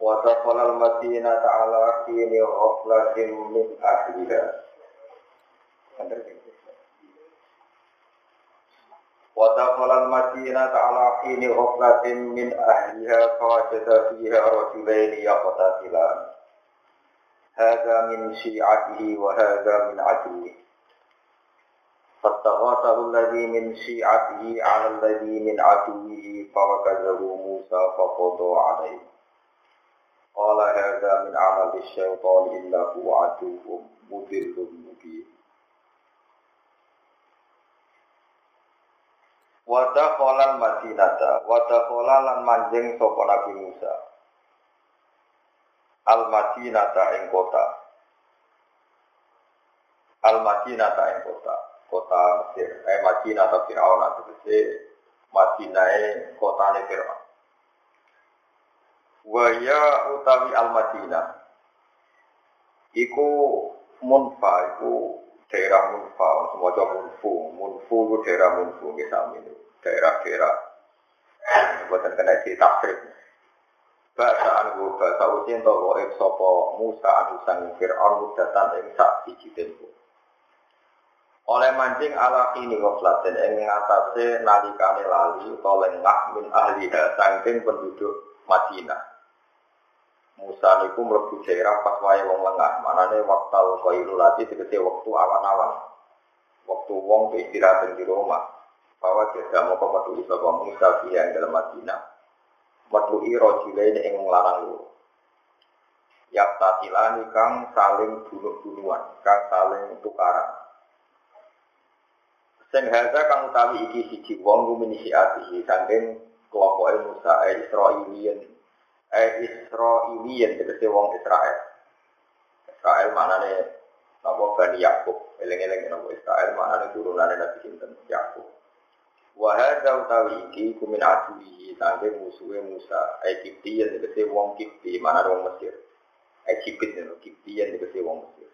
ودخل المدينة على حين غفلة من أهلها. ودخل المدينة على حين غفلة من أهلها فوجد فيها رجلين يقتتلان. هذا من شيعته وهذا من عدوه. فاستغاثه الذي من شيعته على الذي من عدوه فوكزه موسى فقضى عليه. Qala hadza min amali syaitani illa huwa aduwwum mudillun mubin. Wa dakhala madinata, wa dakhala lan manjing sopo Nabi Musa. Al-Madinata ing kota. Al-Madinata ing kota. Kota Mesir. Eh Madinata Firaun atau Mesir. kota kotane Firaun. Waya utawi al Madinah. Iku Munfa, iku daerah Munfa, semuanya Munfu. Munfu itu daerah Munfu, misalnya daerah-daerah. Buatan kena di tafsir. Bahasa anu bahasa usin to wa sopo Musa anu sang Fir'aun mudatan ing sak siji tempo. Oleh mancing ala kini waflatin ing ngatasi nalikane lali utawa lengah min ahliha sangking penduduk Madinah. Musa niku mlebu daerah pas wae wong lengah, manane waktu qailulati tegese waktu awan-awan. Waktu wong istirahat di rumah. Bahwa jaga mau metu sapa Musa yang dalam Madinah. Metu iro jilaine ing lanang loro. Yak tatilani kang saling bunuh-bunuhan, kang saling tukaran. Sing kang utawi iki siji wong rumini siatihi saking kelompoke Musa Israiliyen eh Israiliyen tegese wong Israel. Israel manane napa Bani Yakub, eling-eling napa Israel manane turunane Nabi sinten Yakub. Wa hadza utawi iki kumin aduhi sange musuhe Musa Egyptiyen tegese wong Kipti manane wong Mesir. Egypt itu Kiptiyen tegese wong Mesir.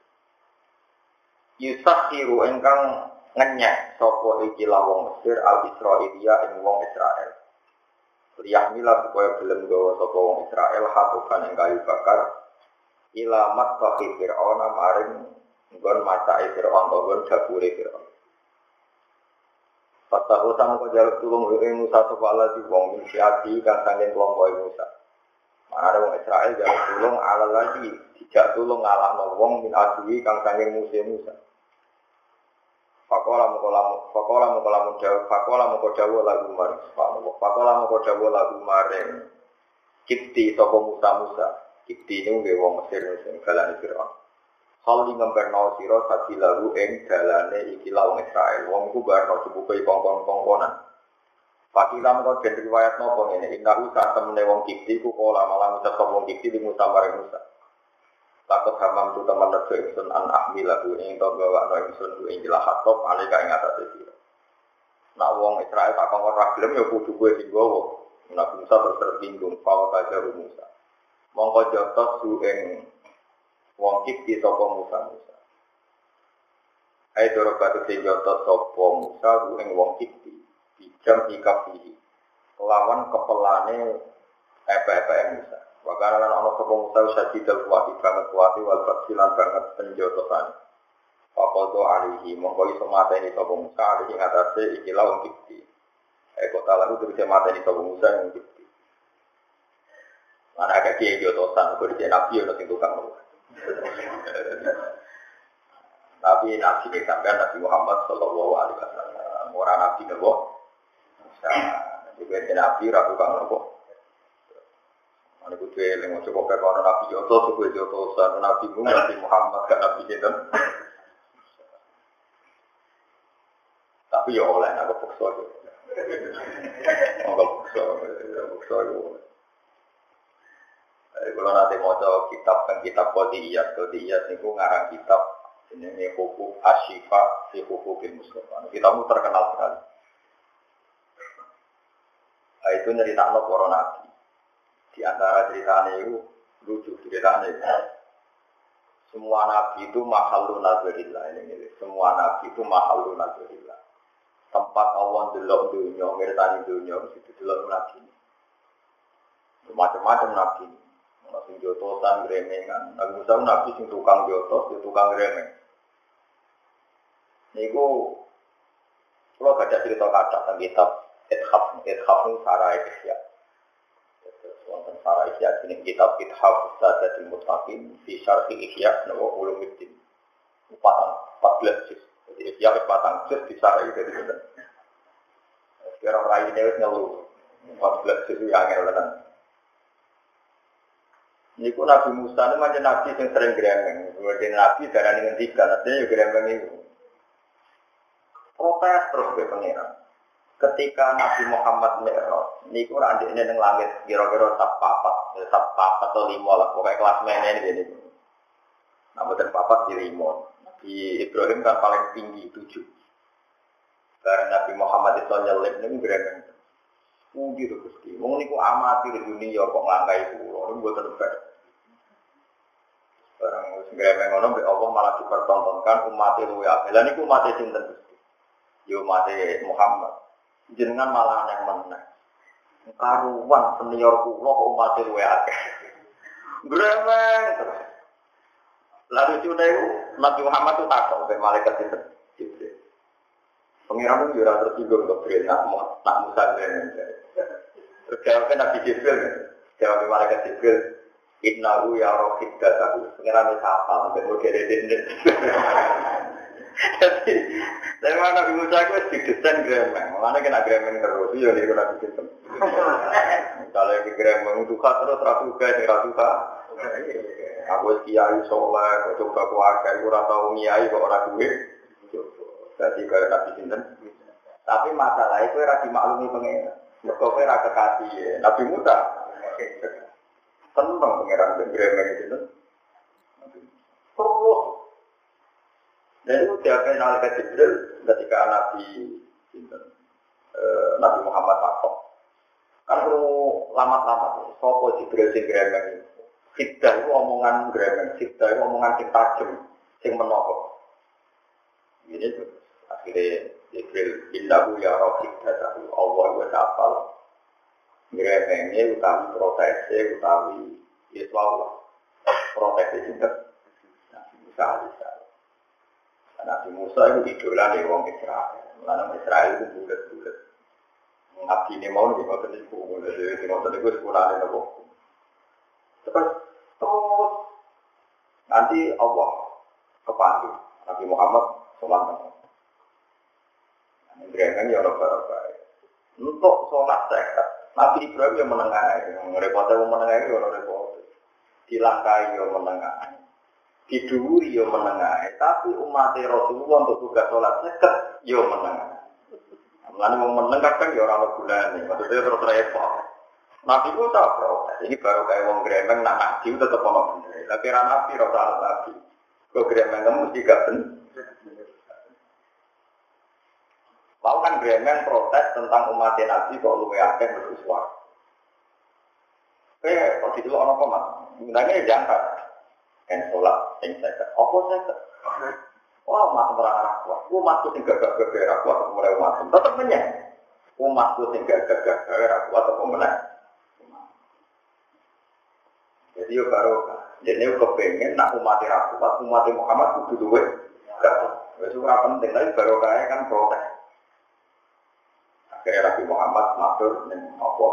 Yusakhiru engkang ngenyek sapa iki wong Mesir al Israilia ing wong Israel. Liyahmila supaya belum gawa sapa wong Israel hatukan ing kayu bakar ilamat bagi Fir'aun maring nggon macai Fir'aun nggon dapure Fir'aun. Fatahu sama kau jaluk tulung ing Musa sapa Allah di wong min siati kang kelompok Musa. Mana wong Israel jaluk tulung ala lagi tidak tulung ngalahno wong min adui kang sanging Musa Musa. Fakola mukola fakola mukola mudaw fakola mukodawo lagu maring subhanallah. Fakola mukodawo lagu maring kipti toko Musa Musa. Kipti ini nggih wong Mesir sing galane Firaun. Hal di ngemberno sira sabi lagu ing dalane iki wong Israel. Wong iku barno cukupe kongkon-kongkonan. Fakila mengko den riwayat nopo ngene, innahu sak temene wong kipti ku kala malah ngucap wong kipti di Musa maring Musa. Takut hamam tu teman nejo ingsun an ahmilahu ing to gawa no ingsun ku ing jelah hatop alika ing atas sira. Nak wong Israel tak kongkon ra gelem ya kudu kowe sing gawa. Nabi Musa terus tersinggung bahwa kajar Musa. Mongko jotos su ing wong kipti sapa Musa Musa. Ai doro batu sing jotos sapa Musa ku ing wong kipti. Dijam ikafihi. Lawan kepelane epe-epe Musa. Wakana lan ana sapa Musa sajid dal kuwati banget kuwati wal basilan banget penjotosan. Fakodo alihi mongko iso mateni sapa Musa alihi ngatasi ikilah wong kipti. Eh kota lalu terus mateni sapa Musa yang kipti. Mana agak kiai jotosan, di nabi udah sing tukang Tapi nabi ini sampai Nabi Muhammad Shallallahu Alaihi Wasallam orang nabi nopo. Juga nabi ratu kang nopo. Ini kudu eling ojo kok kono Nabi Yoto suku Yoto san Nabi Mu Nabi Muhammad gak Nabi sinten. Tapi ya oleh nak paksa yo. Enggak paksa, paksa yo. Kalau nanti mau kitab kan kitab kodiyat, kodiyat itu ngarang kitab ini hukum asyifa si hukum bin Mustafa. Kitabmu terkenal sekali. Nah, itu cerita no para nabi. Di antara ceritanya itu lucu ceritanya itu. Semua nabi itu mahalun nazarillah ini, ini. Semua nabi itu mahalun nazarillah. Tempat Allah delok dunia, ngertani dunia, itu delok nabi. Macam-macam nabi. Sing jotosan, gremengan. Nabi Musa nabi sing tukang jotos, tukang gremeng. Niku kalau baca cerita kata tentang kitab Ithaf, Ithaf itu Sarah Ihya. Sarah Ihya ini kitab Ithaf Sadatul Mutaqin di Syarhi Ihya Nawa Ulumuddin. Empat belas juz. Jadi Ihya empat juz di Sarah itu jadi Sekarang rai ini ngeluh. Empat belas juz yang ngeluh Niku Nabi Musa ini macam Nabi yang sering gremeng. Kemudian Nabi darah dengan tiga, artinya ya gremeng itu. Protes terus ke pengiran. Ketika Nabi Muhammad Mi'raj, niku nanti ini yang langit kira-kira sab papat, ya, sab papat atau lima lah, pokoknya kelas mana ini ini. Nah, betul papat di lima. Nabi Ibrahim kan paling tinggi tujuh. Karena Nabi Muhammad itu nyelip ini gremeng. Puji tuh Gusti. Wong niku amati di dunia kok ngangkai pulau, ini buat terbaik. Barang wis gremeng ngono mbek Allah malah dipertontonkan umat luwe apik. Lah niku umat sinten Gusti? Yo umat Muhammad. Jenengan malah aneh meneh. Karuan senior kula kok umat luwe akeh. Gremeng. Lalu itu Nabi Muhammad itu takut, malaikat itu. Pengiran itu juga tersinggung Jibril, nak nak Musa Terus jawabnya Nabi Jibril, jawabnya malaikat Jibril, Innahu ya rohid dataku. Pengiran itu apa? Sampai mau dede Jadi, saya mana Nabi Musa itu didesain gremeng. Mana kena gremeng terus? Ini kena sistem. Misalnya di gremeng duka terus rasuka, sing rasuka. Aku kiai soleh, kok coba keluarga, aku rasa ngiai kok orang duit. Jadi kayak Nabi Sinten. Tapi masalah itu era dimaklumi pengen. Mereka era kekasih ya. Nabi Musa. Senang pengiran dan gremeng itu. Terus. Dan itu diapain malaikat Jibril ketika Nabi Sinten. Nabi Muhammad takut. Kan lama-lama. Sopo Jibril sing gremeng. Fitdah itu omongan gremeng. Fitdah itu omongan sing tajem. Sing menokok. Ini akhirnya Jibril indahu ya rohik datahu Allah wa ta'ala ngremengnya utawi protesnya utawi Yesus Allah protesnya juga Musa alaihissalam Nabi Musa itu idola nih wong Israel. Karena Israel itu bulat-bulat. Nabi ini mau nih tadi kubu jadi mau tadi gue sekolah nih terus terus. Nanti Allah kepanggil Nabi Muhammad Sallallahu Gremeng ya orang baik. Untuk sholat sekat, Nabi Ibrahim yang menengah, repotnya yang menengah itu orang repot. Dilangkai yang menengah, diduri yang menengah. Tapi umat Rasulullah untuk tugas sholat sekat yang menengah. Lalu mau menengah kan ya orang gunanya, maksudnya terus repot. Nabi itu tak protes. Ini baru kayak wong gremeng nak nabi itu tetap ono bener. Tapi ra nabi rasa nabi. Kok gremeng kamu mesti gak bener. Lalu kan gremeng protes tentang umat Nabi kok luwe akeh bersuara. Eh, kok di ono apa mas? Sebenarnya jangka. Kan sholat, yang saya Apa saya Wah, terang arah kuat. Umatku sing gagah gagah kuat mulai umat. Tetap menyang. Umatku sing gagah gagah kuat apa menang. Jadi yo baru jadi yo kepengen nak umat kuat, umat Muhammad kudu duwe. Itu penting, tapi baru kaya kan protes. Akhirnya Nabi Muhammad matur dan apa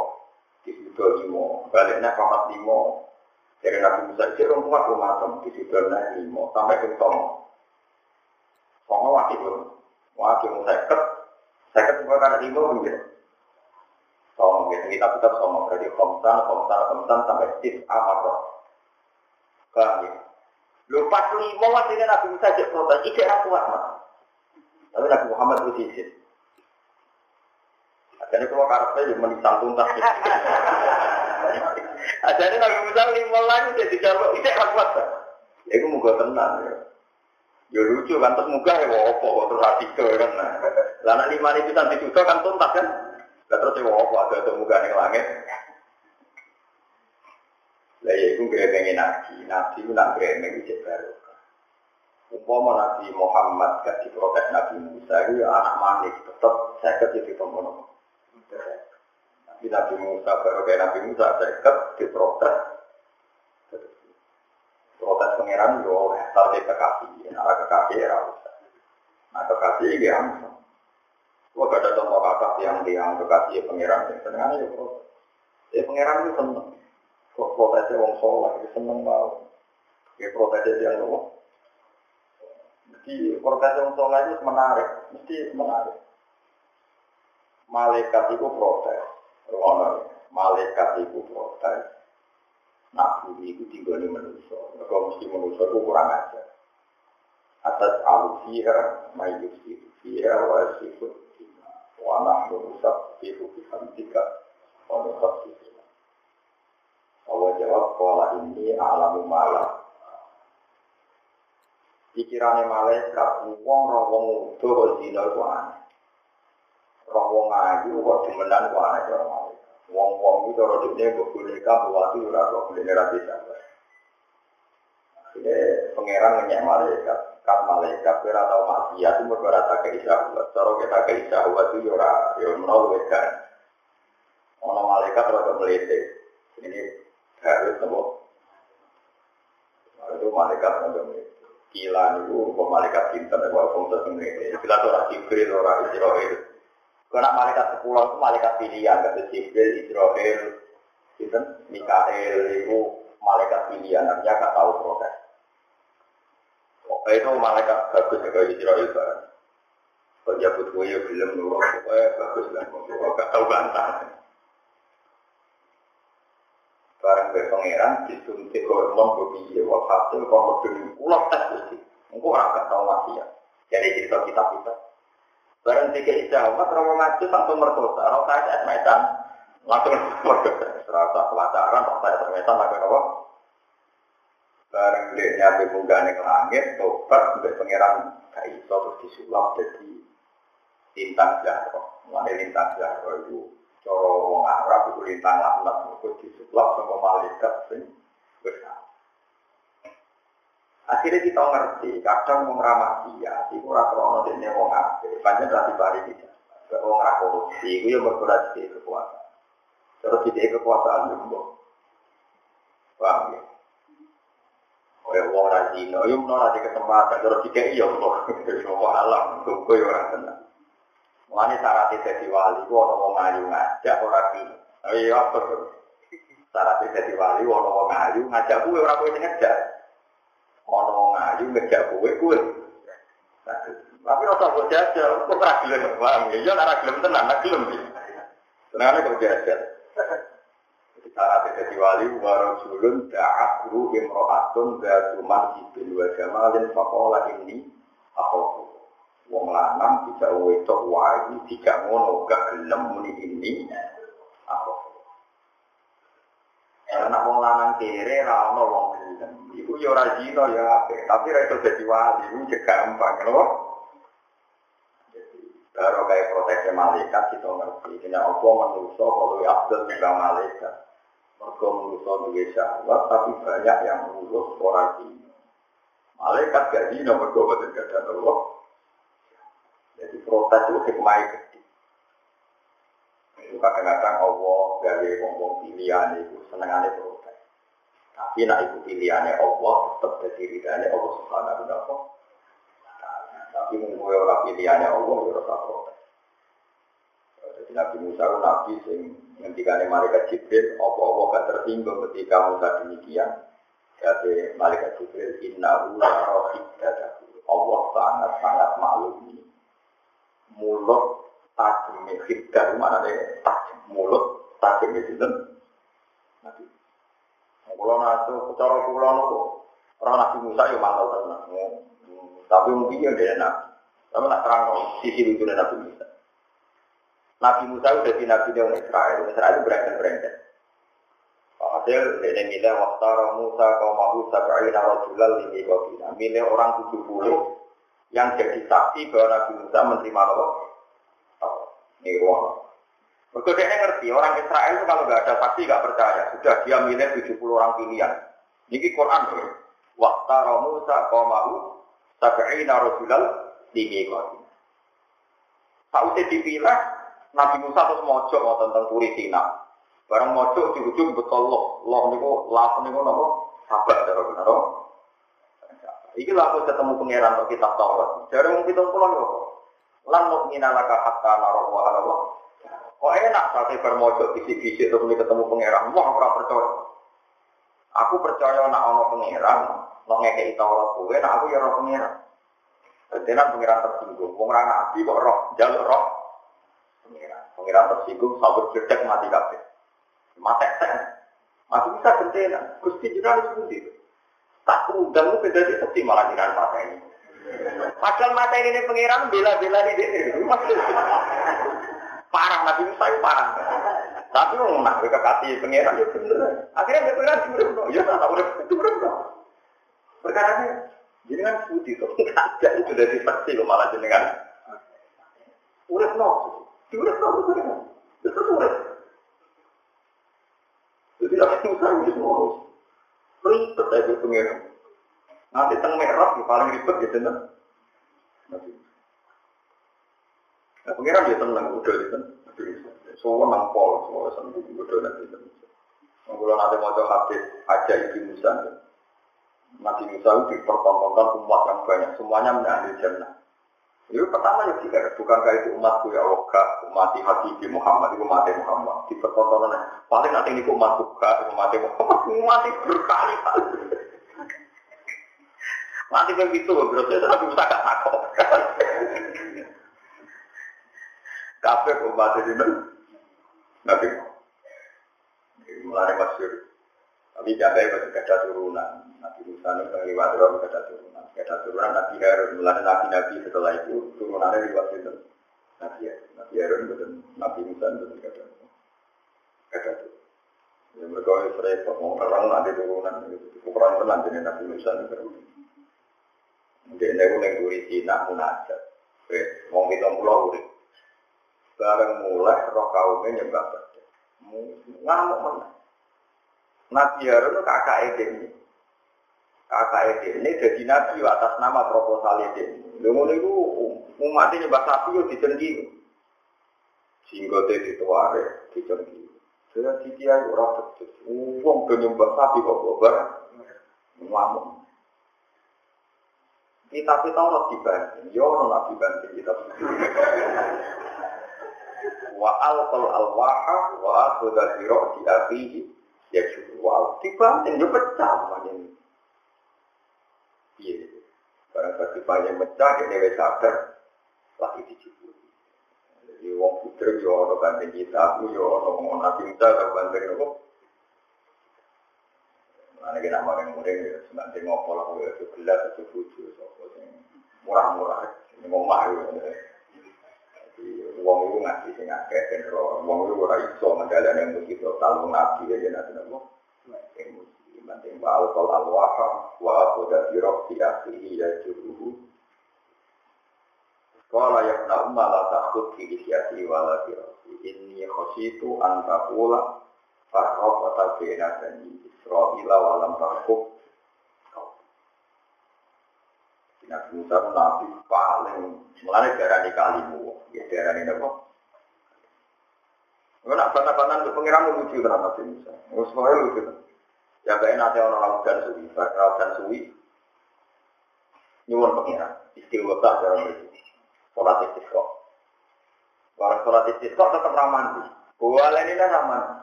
di situ limo, baliknya papat limo. Dari Nabi Musa itu orang kuat rumah di situ limo sampai ke Tomo. Tomo wakil belum, wakil mau seket, seket juga karena limo begitu. Tomo gitu, kita tetap Tomo berarti komsan, komsan, komsan sampai tis amarot. Kan ya. Lupa limo wakilnya Nabi Musa jadi protes, itu kuat mas. Tapi Nabi Muhammad itu sisi. Jadi kalau karpet ya menisang tuntas. Aja ini Nabi Musa lima lagi jadi jawab itu kuat. Ya itu muka tenang ya. Ya lucu kan terus muka ya wopo terus hati kan. Lah lima ini bisa dijuta kan tuntas kan. Lah terus ya wopo ada tuh muka ning langit. Lah ya itu gremengin nabi, nabi itu nak gremeng itu baru. Umpama Nabi Muhammad gak diprotes Nabi Musa itu ya anak manis tetap saya jadi pembunuh. Tapi Nabi Musa baru kayak Nabi Musa saya diprotes. Protes pangeran yo dia kekasih, nah kekasih ya Nah kekasih ya langsung. Gua gak ada contoh kata yang yang kekasih ya pangeran yang senengannya ya protes. Ya pangeran itu seneng. Kok protesnya wong soleh, seneng banget. Ya protesnya yang ngomong di protes yang soleh itu menarik, mesti menarik. Malaikat itu protes, Rono, malaikat itu protes. Nak bumi tinggal di manusia, mereka mesti manusia itu kurang aja. Atas alufiha, mayusi fiha, wa sifut wa nahnu nusabbihu bihamdika wa nusabbihu. Allah jawab, Kala ini alamu malam Pikirannya malaikat, wong roh wong zina itu aneh. Ayu kok demenan kok aneh. Wong-wong itu cara dunia kok boneka buat itu ora kok boleh ngerti sampai. Jadi pangeran ngenyek malaikat, kat malaikat kira tau maksiat itu mergo ora tak buat. Cara kita keisah buat itu ora yo menol kan. Ono malaikat ora melitik. Ini harus temu. Itu malaikat nggak Kila niku malaikat pinter wae wong ini. Kila ora Jibril ora Israil. Karena malaikat sepuluh itu malaikat pilihan kata Jibril, Israil, Sinten, Mikael itu malaikat pilihan artinya gak tahu proses. Oh, itu malaikat bagus ya kayak Israil barang. Kalau jabut gue ya belum nurut, pokoknya bagus lah. Gak tahu bantah. barang be pangeran disuntik hormon bebiye wal hasil kon medeni ulah tes mesti engko ora gak tau mati ya jadi cerita kita kita barang tiga ijawab terus ngaji tanpa merkosa. Ora saya esmetan langsung merkosa. Serasa pelajaran ora saya esmetan lagi apa barang dia nyampe munggane ke langit tobat be pangeran gak iso disulap jadi lintang jaro mulai lintang jaro itu Cara wong Arab itu lintang laknat itu disulap sama malaikat sing besar. Akhirnya kita ngerti, kadang wong ramah dia, itu ora krono dene wong apik, pancen ra dibari kita. Ra korupsi, itu yang berberat di kekuasaan. Terus di kekuasaan itu Paham ya? Kaya wong ra dino, yo menawa di kesempatan, terus dikek iya kok. Wong alam, kok yo ora tenang. Mulane syaratnya jadi wali, ku ono wong ayu ngajak ora gelem. Oh iya apa tuh? Syaratnya jadi wali, ono wong ayu ngajak kuwe ora kowe ngajak. Ono wong ayu ngajak kuwe kuwe. Tapi ora usah jajal, kok ora gelem paham ya? Ya ora gelem tenan, ora gelem. Tenane kok jajal. Syaratnya jadi wali, warasulun da'akru imro'atun da'atuman ibil wa jamalin faqola ini aku wong lanang tidak wedok wae tidak ngono gak gelem muni ini apa anak wong lanang kere ra wong iku ya ora zina ya tapi ra iso dadi wali iku ya gampang lho Baru kayak proteksi malaikat kita ngerti. Kena apa manusia kalau abdul juga malaikat. Mereka manusia juga syahwat, tapi banyak yang lulus orang ini. Malaikat gak zina, mereka betul gak Allah. Jadi protes itu hikmah gede. Itu kadang-kadang Allah dari ngomong pilihan itu senengannya. Tapi nak itu pilihannya Allah tetap jadi ridhanya Allah subhanahu wa ta'ala. Tapi mungkin orang pilihannya Allah ya rasa protes. Jadi Nabi Musa Nabi sing ngendikane malaikat Jibril, apa-apa gak tersinggung ketika Musa demikian. Jadi malaikat Jibril inna ula rohid Allah sangat-sangat maklumi mulut tajam hidar mana nih mulut tajam itu kalau nato cara kulo nopo orang nabi Musa yang mantau tenang tapi mungkin yang dia nabi tapi nak terang sisi itu nabi Musa Nabi Musa udah di nabi orang Israel Israel itu berangkat berangkat Walhasil ini milih waktara Musa kaumahu sab'ina rajulal limi qabina. Milih orang 70 yang jadi saksi bahwa Nabi Musa menerima Allah. Ini ruang. Mereka ngerti, orang Israel itu kalau nggak ada saksi nggak percaya. Sudah dia milih 70 orang pilihan. Ini Quran. Waktara Musa kaumahu rajulal limi qabina. Sausnya dipilih, Nabi Musa terus mojok mau tentang turi Sina. Barang mojok di ujung betul loh, loh niku lah niku nopo sabar cara benar Iki lah aku ketemu pangeran untuk kitab Taurat. Dari mungkin kita pulang kok. Lan laka hatta naroh wa. Kok enak saat bermojok bisik-bisik terus ketemu pangeran. Wah, ora percaya. Aku percaya nak ono pangeran, lo ngekei Taurat kowe, nak aku ya roh pangeran. Tenan pangeran tersinggung. Wong ra nabi kok roh, jalur roh. Pangeran, pangeran tersinggung, sabut jedek mati kabeh. Mata ten. Masih bisa gentena. Gusti jenengan sepundi. Tak undang lu beda di seperti malah jenengan ini. Padahal mata ini pengiran bela-bela di sini. Parah Nabi Musa itu parah. Tapi mau nak mereka kasih pengiran ya bener. Akhirnya dia pengiran diurut no. Ya tak itu urut no. Perkara ini jenengan putih tuh. Ada itu dari pasti lo malah jenengan. Urut no. Diurut no. Itu urut. Jadi Nabi Musa itu ngurus. Ribet aja pengiran. Nanti teng merah yang paling ribet gitu nah. Nah, pengiran dia tenang, udah gitu. Semua nampol, semua sembuh, udah nanti. Kalau nanti mau coba hadis aja ibu Musa, Nabi Musa itu dipertontonkan umat yang banyak, semuanya menjadi jannah. Itu pertama ya tidak, bukankah itu umatku ya Allah, umat Habib Muhammad, itu umat Muhammad. Di pertontonan paling nanti ini umat buka, umat Muhammad, umat berkali-kali. Nanti begitu, berarti Nabi Musa gak takut. Kafe umat ini Nabi mulai masyur. Tapi jandai masih ada turunan. Nabi Musa ini lewat roh ada turunan. Ada turunan Nabi Harun. Mulai Nabi-Nabi setelah itu turunannya lewat itu. Nabi Harun. Nabi Harun betul. Nabi Musa betul ada. Ada tuh. Ya, mereka itu repot. Mau orang nanti turunan. Ukuran tenan jadi Nabi Musa itu. Mungkin ini yang duri Cina munajat. Wong kita pulau urip. Bareng mulai roh kaumnya nyembah bedek. Ngamuk mana? Nabi Harun itu kakak ini. Kakak ini jadi nabi atas nama proposal ini. Lalu itu umat ini nyembah sapi itu dicengki. Sehingga dia dituare, dicengki. Saya dikiai orang betul. Uang ke nyembah sapi kok gobar. Ngamuk. Kita kita orang dibanding, ya orang dibanding kita. Wa alqal alwaha wa akhudha bi ra'si akhihi ya wa dibanding yo pecah ini. Iya. Barang pasti banyak pecah ini wis sadar lagi dijubur. Jadi wong putra yo ono banding kita, aku yo ono ngomong nabi kita kalau banding nopo. Mana kita mau yang murid ya, sebentar ngopo lah, itu gelas, itu buju, murah-murah, ini ngomah ya. Uang itu ngasih sing akeh, dan uang itu ora iso mendalan yang mesti total nabi aja nanti nopo. Yang mesti penting wa alqal alwaha wa bi rabbi akhihi ya juruhu. Qala ya ibna umma la ta'khud fi isyati wa la rabbi inni khashitu an taqula farraqata baina bani Israila wa lam tarqub Nabi Musa nabi paling mulai darah di kalimu, ya darah ini apa? Gue nak bantah-bantah untuk pengiran lucu kan Nabi Musa. Gue semuanya lucu. Ya kayak nanti orang laut dan suwi, laut dan suwi. Nyuwun pengiran, istiwa dalam itu. Sholat istisqa. Barang sholat istisqa tetap ramandi. Boleh ini ramandi.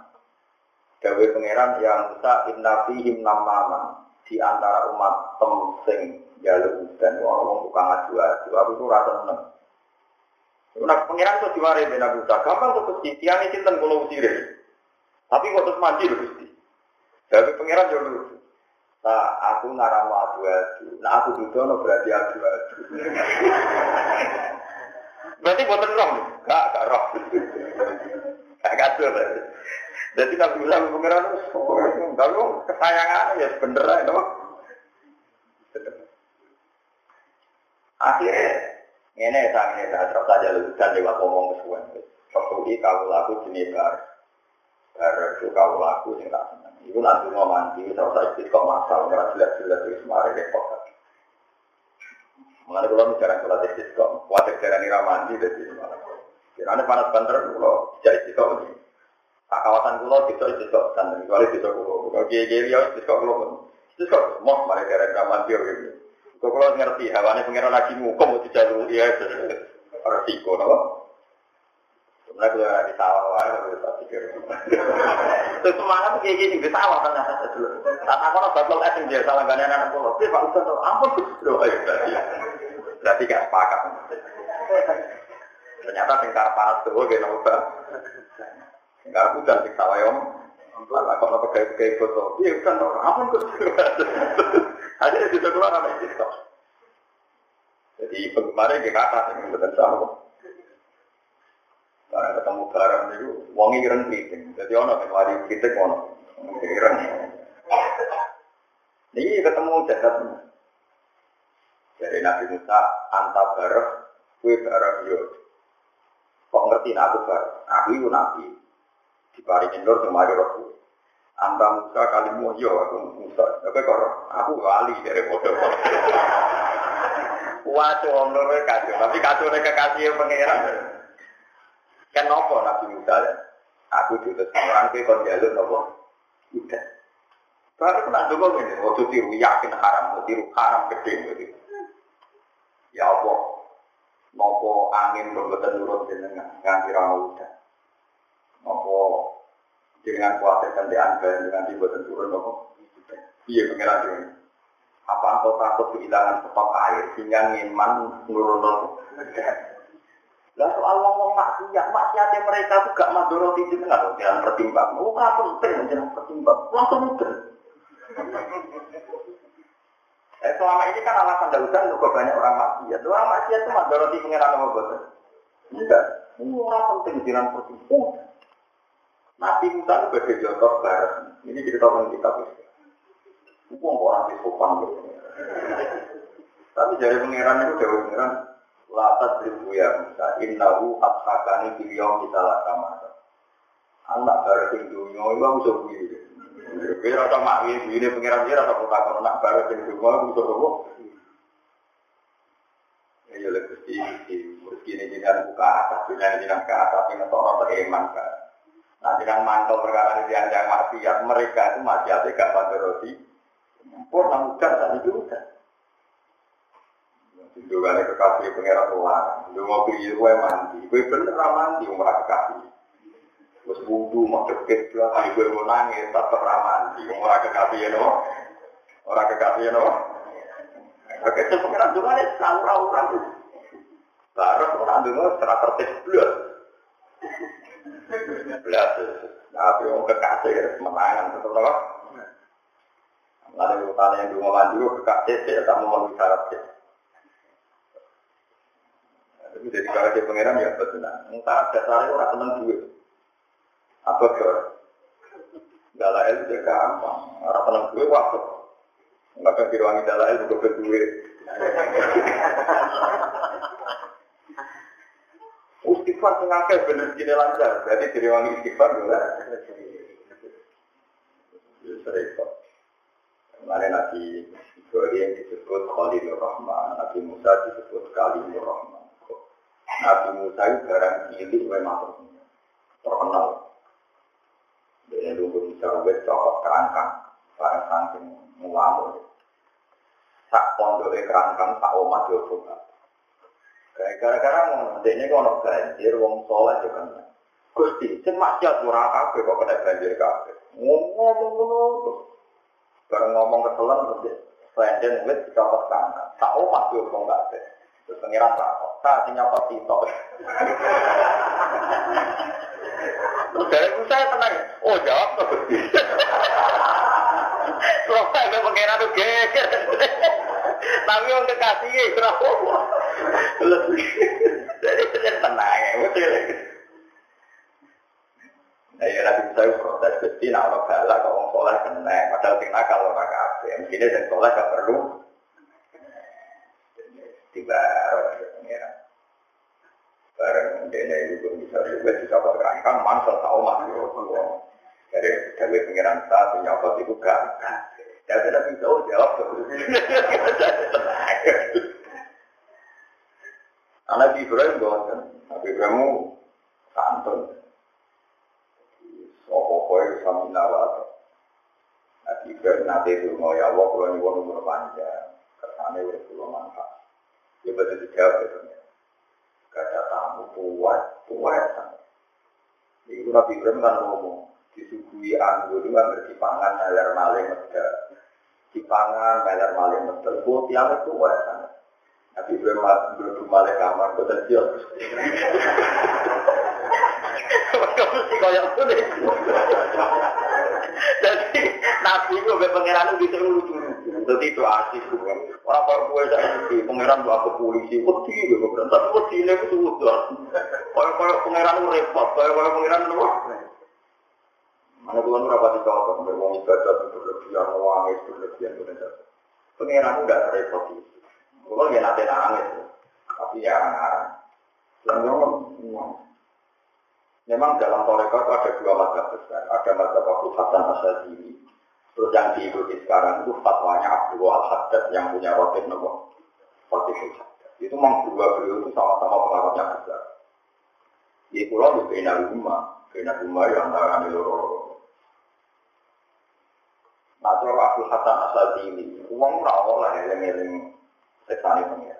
Gawe pangeran yang Musa inna fihim namaman di antara umat temsing jalur dan orang bukan ngaju aju aku tuh rasa seneng Nah, pengiran tuh diwari ben Abu gampang tuh Gusti, tiang ini cinta kalau. Tapi kok terus mandi loh Gusti. Tapi pengiran jauh dulu. Nah, aku ngaramu adu adu. Nah, aku duduk berarti adu adu. berarti buatan roh nih? Gak, gak roh. Gak kacau berarti. Jadi Nabi Musa pengiran kalau kesayangan ya bener itu. Akhirnya ini sang ini saya terus saja lu dan lewat ngomong kesuwen. Waktu kau laku jenis bar, bar itu kau laku sing tak seneng. Iku nanti mau mandi, terus saya kok masalah nggak jelas-jelas itu semarin repot. Mengenai kalau jarang sholat istisqa, khawatir jarang nira mandi jadi malah. Karena panas banter kalau tidak istisqa ini. Tak kawasan kulo bisa istisqa dan kecuali bisa kulo. Kalau kiai kiai ya istisqa kulo pun. Istisqa semua mereka jarang nira mandi gitu. Kalau ngerti hawane pengiran lagi mukom mau dijalur ya resiko, no? Sebenarnya kalau ada di sawah, wah, harus tak pikir. Terus semangat tuh kayak gini, di sawah ternyata dulu. Tak aku batal es dia salah gak anak pulau. Tapi Pak Ustaz, ampun, loh, ayo berarti. Gak sepakat. Ternyata tingkar panas tuh, gak nambah. Tingkar hujan sawah om. Lah kok apa kayak kayak? Iya kan, ampun kok. Akhirnya bisa keluar apa itu? Jadi penggemarnya kayak kata, yang betul sama. Karena ketemu barang itu, wongi keren kritik. Jadi ono yang lari kritik ono. Keren. Ini ketemu jagat. Dari Nabi Musa, anta bareng, kue bareng yo. Kok ngerti aku bareng? Aku itu Nabi. Diparingin nur sama rohku. Anta Musa kalimu yo aku Musa. Tapi kok aku wali dari bodoh. Wah, cuma menurut kacau. Tapi kacau kekasih pengeran. Kenapa Nabi Musa ya? Aku diutus orang ke kon jalur nopo. Udah. Baru kena dulu ini, waktu tiru yakin haram, waktu tiru haram gede gitu. Ya Allah, nopo angin berbetul nurut jenengan, nganti rano udah. Nopo dengan kuatir kan dianggap dengan dibuatan turun nopo. Iya pengiran ini. Apa engkau takut kehilangan stok air sehingga ngiman nurun nopo? Lah soal ngomong maksiat, maksiatnya mereka itu gak madoroti jenengan loh, jangan pertimbang. Oh, nggak penting, jangan pertimbang. Langsung udah. Eh, selama ini kan alasan daudan juga banyak orang maksiat. Orang maksiat itu madoroti pengiran sama bosan. Enggak. Ini orang penting, jangan pertimbang. Nabi Musa sebagai contoh barat. Ini kita tahu kita bisa. Bukan orang di sopan gitu. Tapi dari pengiran itu jauh pengiran Latat ribu ya Musa, innahu abhakani biliyom kita lakama. Anak baru sing dunia, itu aku bisa bui. Kira rasa makwi, bui ini pengiran dia rasa kota anak baru sing dunia, aku bisa bui. Ya lebih meski ini jangan buka atas, jangan ke atas, ini orang beriman kan. Nah jangan mantel perkara ini yang maksiat, mereka itu maksiatnya gak pada roti. Purna udah, tak udah. Dungane kekasih pengiran luar, lu mau pilih gue mandi, gue bener mandi umrah kekasih. Terus wudhu mau deket juga, kali gue mau nangis, tetap mandi umrah kekasih ya no, orang kekasih ya no. Oke, itu pengiran dungane saura-ura tuh. Baru orang dungane secara tertib. Belas, tapi orang kekasih menangan tetap loh. Lalu tanya yang dulu mandi, kekasih saya tak memenuhi syarat jadi kalau dia pangeran ya betul. Entah dasarnya orang seneng duit. Apa ke? Dalail itu gampang. Orang seneng duit waktu. Kan diruangi dalail juga berduit. Istighfar sing akeh bener lancar. Jadi diruangi istighfar juga. Serempet. Kemarin Nabi Ibrahim disebut Khalilur Rahman, Nabi Musa disebut Kalimur Rahman. Nabi Musa itu barang cilik memang terkenal. Dia dulu bisa wet cokot kerangkang, barang saking muamur. Sak pondoknya kerangkang, omat yo coba. Gara-gara mau kok ono banjir, wong soleh juga kan. Gusti, sing maksiat ora kabeh kok kena banjir kabeh. Ngomong ngono. Bareng ngomong keselan terus Selain wit dicopot kerangkang, sak omat yo kok kabeh. Terus pengiran rapor, tak sinyal itu. Terus dari itu saya tenang, oh jawab tuh. Terus saya pengiran tuh geger. Tapi yang kekasih ya, kenapa? Jadi saya tenang ya, betul. Nah ya Nabi itu protes, nak orang kok orang soleh kena, padahal sing nakal orang kafe. Mestinya sing soleh gak perlu. Tiba pengiran. Bareng dene itu bisa juga bisa berkerangkang, mansel tau mas Dari dari pengiran saya punya apa itu gak. Ya tidak bisa jawab. Anak Ibrahim kan, Nabi Ibrahim santun. Sopo kowe sami nawat. Nabi Ibrahim nanti itu mau ya Allah kalau nyuwun umur panjang. Kersane urip kula manfaat. Ya betul dijawab itu. Gak ada tamu kuat sangat. Itu Nabi Ibrahim kan ngomong, disuguhi anggur itu kan dipangan ngalir maling medal. Dipangan ngalir maling medal. Kau tiang itu sangat. Nabi Ibrahim berdua maling kamar, betul dia. Mesti kaya ngono. Jadi nabi itu be pangeran itu lucu. Jadi itu asik bukan. Orang kalau gue jadi pangeran buat ke polisi, wedi gue pangeran. Tapi wedi ini itu udah. Kalau kalau pangeran itu repot, kalau kalau pangeran itu Mana tuan berapa di kau berwong ibadah berlebihan, wangi berlebihan, berlebihan. Pangeran itu tidak repot itu. Kalau nggak nanti nangis, tapi ya ngarang. Selama Memang dalam torekot ada dua mata besar. Ada mata Abu Hasan Asyadili. Terus yang diikuti sekarang itu fatwanya Abdul Al-Haddad yang punya rotib nopo. Rotib Haddad. Itu memang dua beliau itu sama-sama pengaruhnya besar. Di pulau di Bina Rumah. Bina Rumah yang antara loro Nah, cara Abdul Hasan Asyadili. Uang rawol lah yang-yang seksani pengira.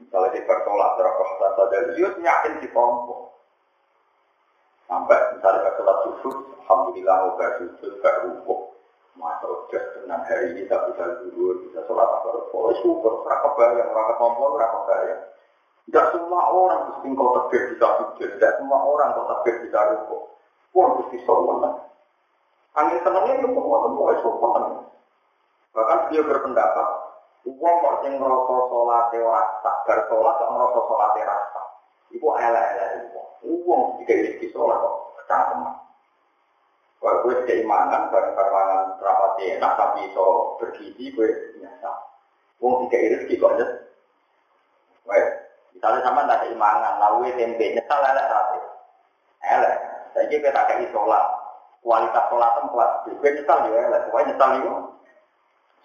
Misalnya di bertolak, terapa Hasan Asyadili, dia yakin di kelompok. Sampai misalnya ke sholat subuh, Alhamdulillah mau gak sujud, gak rukuk. Masa udah tenang hari ini tak bisa tidur, bisa sholat apa Oh syukur, raka bayang, raka tombol, raka bayang. Tidak semua orang mesti kau takbir bisa sujud, tidak semua orang kau takbir bisa rukuk. Pun mesti sholat. Angin senangnya itu semua semua sholat. Bahkan dia berpendapat, uang kok sing ngerasa sholat ora tak sholat kok ngerasa sholat rasa. Iku elek-elek itu. Uang jika rezeki sholat kok kecangkeman. Kalau gue keimanan, barang barang rapat enak, tapi so bergizi, gue biasa. Uang jika rezeki kok aja. Wah, misalnya sama tak keimanan, lalu tempe nyesal elek tapi elek. Saya kita tak kayak sholat, kualitas sholat tempat, gue nyesal juga elek, gue nyesal itu.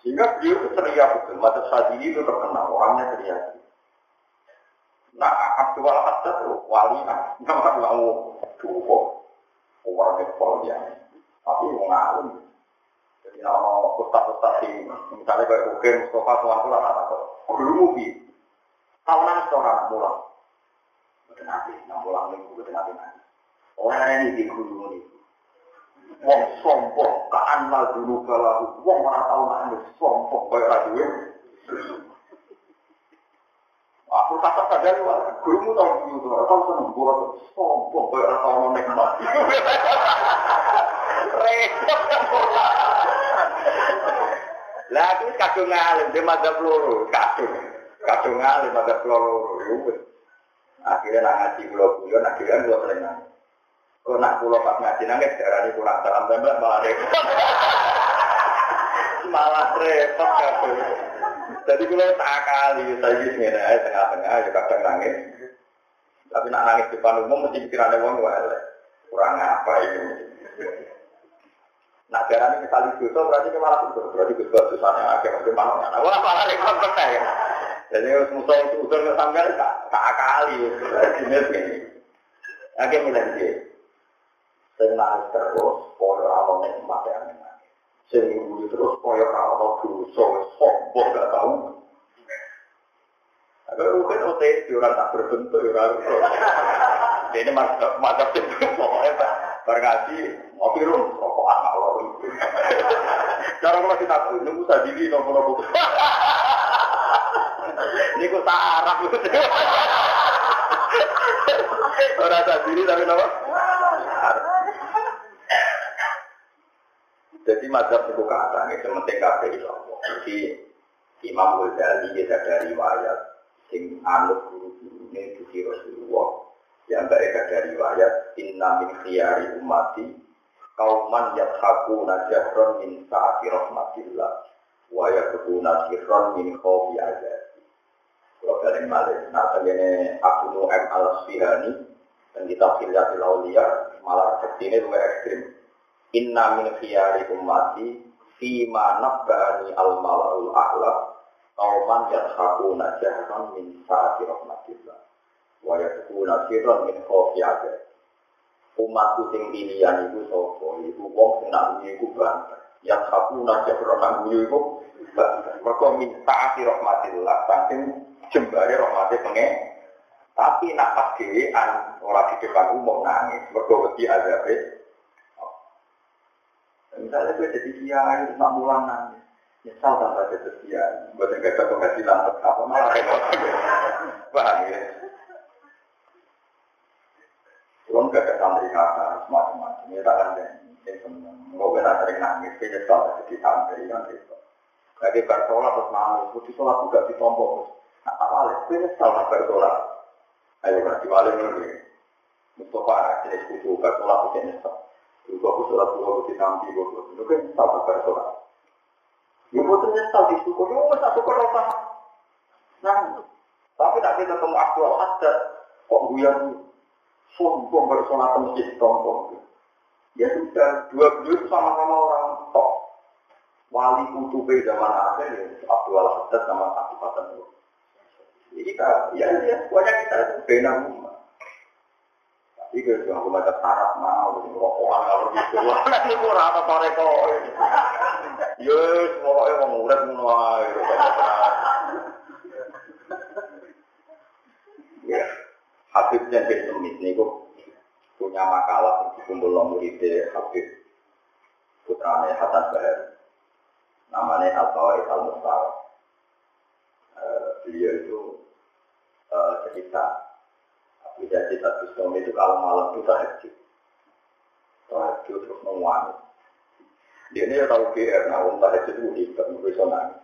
Sehingga beliau itu ceria betul, mata sadini itu terkenal, orangnya ceria. Nah, Abdul Haddad itu wali, nah, nama mau duho, orang itu ya. Tapi mau ngalim. Jadi nama ustaz-ustaz di, misalnya kayak Oke, Mustafa, Tuhan Tuhan, kata kok, dulu mubi. Tahunan seorang mulang. Betul nanti, enam mulang minggu, betul nanti. Orang ini di guru ini. Wong sombong, kaan lah dulu kalau wong orang tahu nanti sombong, kayak raduin. Aku kata sadar wah, gurumu tahu gitu, atau seneng gua tuh sombong kayak orang tahu nikmat. Repot Lah aku kadung ngalim di madzhab loro, kadung. Kadung ngalim madzhab loro. Akhirnya nak ngaji pulau, akhirnya gua sering. Kau nak pulau pas ngaji nangis, darah kurang salam tembak malah repot. malah repot. Jadi kalau tak kali, saya ini sebenarnya tengah-tengah, ya kadang nangis. Tapi nak nangis di depan umum, mesti pikirannya wong wale. Kurang apa ini? Nah, darah ini kali dosa berarti ke malah itu berarti ke susahnya agak mungkin mana nah, wah malah repot pernah ya. Jadi harus musuh itu udah sampai tak tak kali, jenis ini. Agak mulai dia. Nangis terus, pola awal nikmat yang Sing terus kaya ora ono dosa sombong gak tau. Agar mungkin OTS orang tak berbentuk orang Ini macam itu pokoknya tak bergaji ngopi rum rokok anak lor. Cara kalau kita tahu nunggu sadili nopo nopo. Ini kok tak arah Orang sadili tapi nopo. Jadi mazhab itu kata ini sementing kafe itu Jadi Imam Ghazali kita dari riwayat sing anut guru guru ini Gusti Rasulullah Yang baik ada riwayat inna min khiyari ummati kauman yathaku najahron min saati rahmatillah wa yakuna sirron min khawfi azab. Kalau kalian malik, nah ini Abu Nu'aim al-Sfihani dan kitab Hilyatil Aulia malah seperti ini lebih ekstrim. Inna min khiyari ummati fima nabba'ani al-mala'ul a'la kauman yathakuna jahran min saati rahmatillah wa yakuna sirran min khawfi azab umatku sing pilihan iku sapa? Iku wong sing nak iku banter yathakuna jahran nak iku mereka min saati rahmatillah saking jembare rahmate pengen. Tapi nak pas dhewean ora di depan umum nangis mergo wedi azabe Misalnya gue jadi kiai, nak mulang nangis. Nyesal tanpa jadi kiai. Gue tidak ada penghasilan tetap, malah repot. Paham ya? Belum gak ada santri kata, semacam-macam. Ya tak ada yang seneng. Gue benar sering nangis, gue nyesal jadi santri kan gitu. Lagi bersolat terus nangis, gue sholat juga ditompok. Nah, awalnya gue nyesal nak bersolat. Ayo berarti balik ini. Mustafa, jenis kudu bersolat, gue nyesal. Juga aku sholat dua bukti nanti gue itu kan tahu kabar sholat. Ya betul nyesal di syukur, ya satu apa. Nah, tapi nanti ketemu aktual ada kok gue yang sombong bersolat masjid sombong. Ya sudah, dua beliau sama-sama orang top. Wali kutube zaman akhir ya, Abdul Haddad sama Abdul Fatah. Jadi kita, ya, ya, semuanya kita itu benar Iki yang aku baca syarat mau, rokokan kalau gitu. Wah, ini kurang apa sore kok. Yes, pokoknya mau murid ngono ae. Ya, Habibnya bin Semit niku punya makalah dikumpul Habib Hasan Bahar. Namanya Al-Fawaid Al-Mustar. Uh, beliau itu uh, cerita bisa kita suami itu kalau malam itu tahajud. Tahajud terus menguangi. Dia ini ya tahu GR, nah untuk tahajud itu hebat, bisa nangis.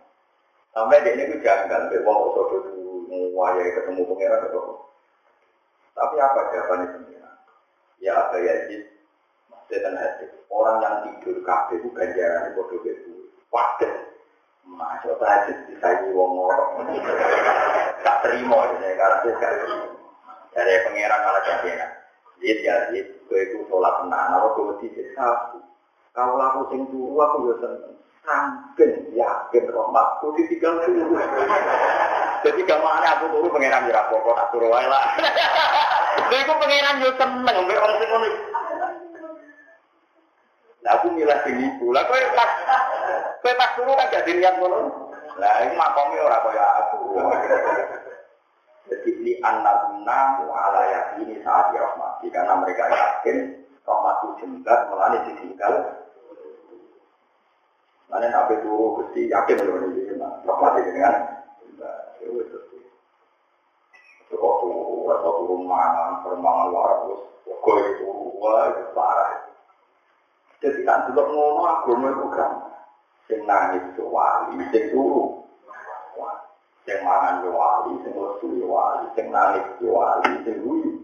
Sampai dia ini janggal, dia mau sodo itu menguayai ketemu pengiran atau Tapi apa jawabannya pengiran? Ya ada Yazid, dan hadis. Orang yang tidur kafe itu ganjaran bodoh itu. Waduh, masuk tahajud disayi wong orang. Tak terima, karena saya gak terima. Dari pengiran malah jadinya. Jadi ya, gue itu sholat tenang, aku gue mesti sapu. Kalau aku sing turu, aku ya seneng. Sangken, yakin, rahmatku ditinggal turu. Jadi gamane aku turu pengiran jira pokok, tak turu lah. Lha iku pengiran yo seneng mbek wong sing ngono. Lah aku milah sing iku. Lah kowe pas kowe pas turu kan jadi niat ngono. Lah iku makome ora kaya aku. Jadi ini anak guna ala yakini saat rahmati karena mereka yakin rahmat itu jenggat melani ditinggal. Mana nabi turu gusti yakin loh ini rahmat ini kan. Kok turu atau turu permangan waras, kok itu wah itu parah. Jadi kan dulu ngono agama itu kan, sing wali, sing turu Sing mangan yo wali, sing lesu yo wali, sing nangis yo wali, sing guyu.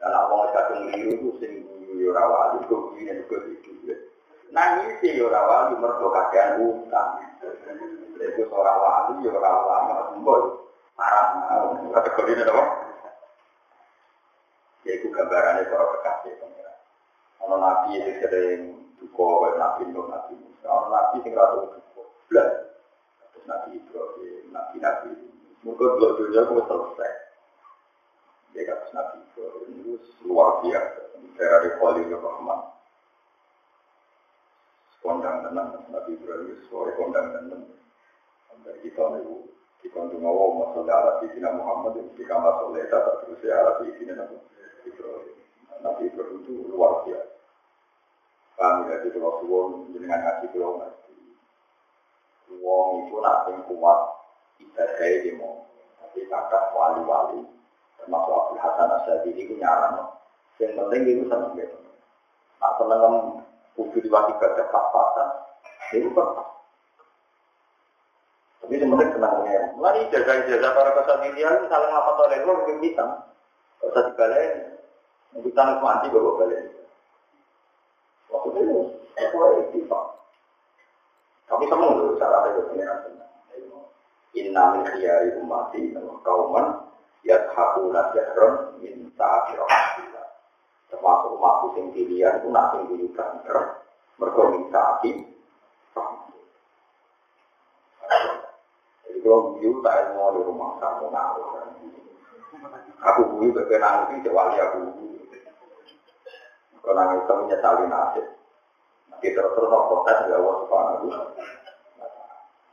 Dan apa kadung liru itu sing guyu yo ora wali, kok guyu kok iki. Nangis yo ora wali mergo kakean utang. Iku ora wali yo ora wali, mbok parah kategori? Ya gambarannya para kekasih pengira. Kalau nabi itu sering duka, nabi Nuh, nabi Musa. Kalau nabi sing ratu duka. Nabi Ibrahim, Nabi Nabi. Mungkin dua dunia aku selesai. Dia kata Nabi Ibrahim itu luar biasa. Dari Khalil Rahman. Kondang tenang, Nabi Ibrahim suara kondang tenang. Sampai kita nih, kita untuk ngomong masalah alat di Muhammad, di kamar soleh, tak terus ya di Nabi Ibrahim. Nabi Ibrahim itu luar biasa. Kami dari Pulau Suwon, dengan ngaji Pulau Wong itu nak sing kuat ibadah di mau. Tapi kakak wali-wali termasuk Abdul Hasan Asyadi itu nyaran. Yang penting itu seneng gitu. Nak seneng kudu diwati ibadah pas-pasan. Itu kan tapi penting senangnya. Mulai jaga-jaga para kesatirian saling apa oleh lu lebih bisa. Usah dibalen, Bukan mati bawa balik. Waktu itu, aku itu Tapi kamu nggak cara ada pengiran Inna min khiyari umati kauman yadhaku nasyaron min ta'afirah termasuk umatku sing pilihan itu nak sing guyukan mergo min ta'afi jadi kalau guyu tak mau di rumah kamu ngawur aku guyu bebe nangis wali aku guyu. Kalau nangis kamu nyesali nasib kita terus protes ya Allah subhanahu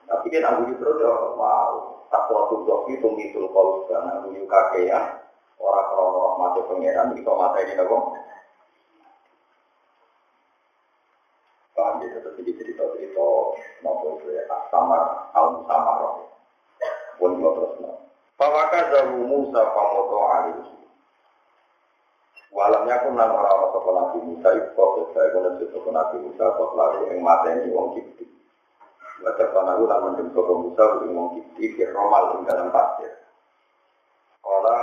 tapi kan aku terus ya mau. Tak waktu doki tumitul kalau karena aku kakek ya. Orang orang mati pangeran itu mata ini nopo paham gitu terus jadi cerita cerita nopo itu ya samar al samar pun mau terus nopo Pawaka zahu Musa pamoto alih Walamnya aku nang orang-orang sopan Nabi Musa itu kok saya kena sopan Nabi Musa kok lalu yang mateni wong kipti. Baca panahu lan mendem sopan Musa ing wong kipti romal ing dalam pasir. Kala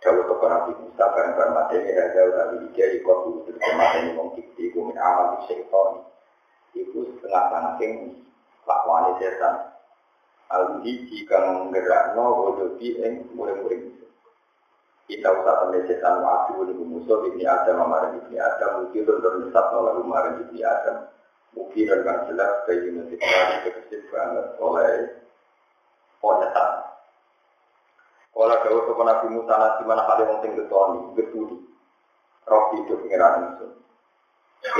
jauh sopan Nabi Musa bareng bareng mateni raja Nabi dia ikut dulu mateni wong kipti kumin amal di syaitan. Iku setengah saking lakwani setan. Aldi jika menggerakno wujudi ing muring-muring kita usah temen setan wadu ini musuh ini ada mamaran ini ada mungkin untuk menyesat lalu kemarin ini ada mungkin dengan jelas ini kita dikasih banget oleh penyetan kalau tuh Nabi Musa nanti mana kali wong sing getoni roh hidup pengiran itu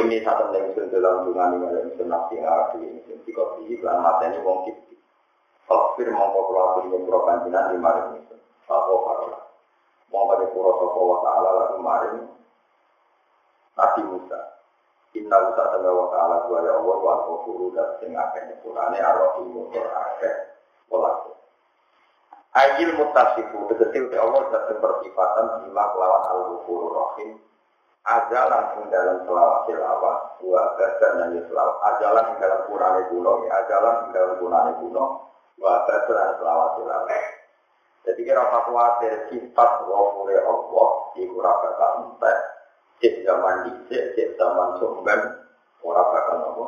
ini satu yang dalam dungan ini ada insun nafsi hati insun dikopi iklan mata ini wong kipti Fakir mongko keluar dari prokanjinan di maring insun Fakoh parola mau pada pura sopo wa ta'ala lalu maring Nabi Musa. Inna Musa tanda wa ta'ala dua ya Allah wa al-ghafuru dan sing akeh nyepurane ar-rahimu tur akeh. Welas Ayil mutasifu tegesi uti Allah dan bersifatan bima kelawan al-ghafuru rahim. Ajalan ing dalam selawat selawat wa dan selawat. Ajalan ing dalam kurane kuno ajalan ing dalam kurane kuno wa badan selawat selawat jadi kira khawatir sifat wafure Allah iku ora bakal. Cek zaman dicek, cek zaman sumben ora bakal nopo.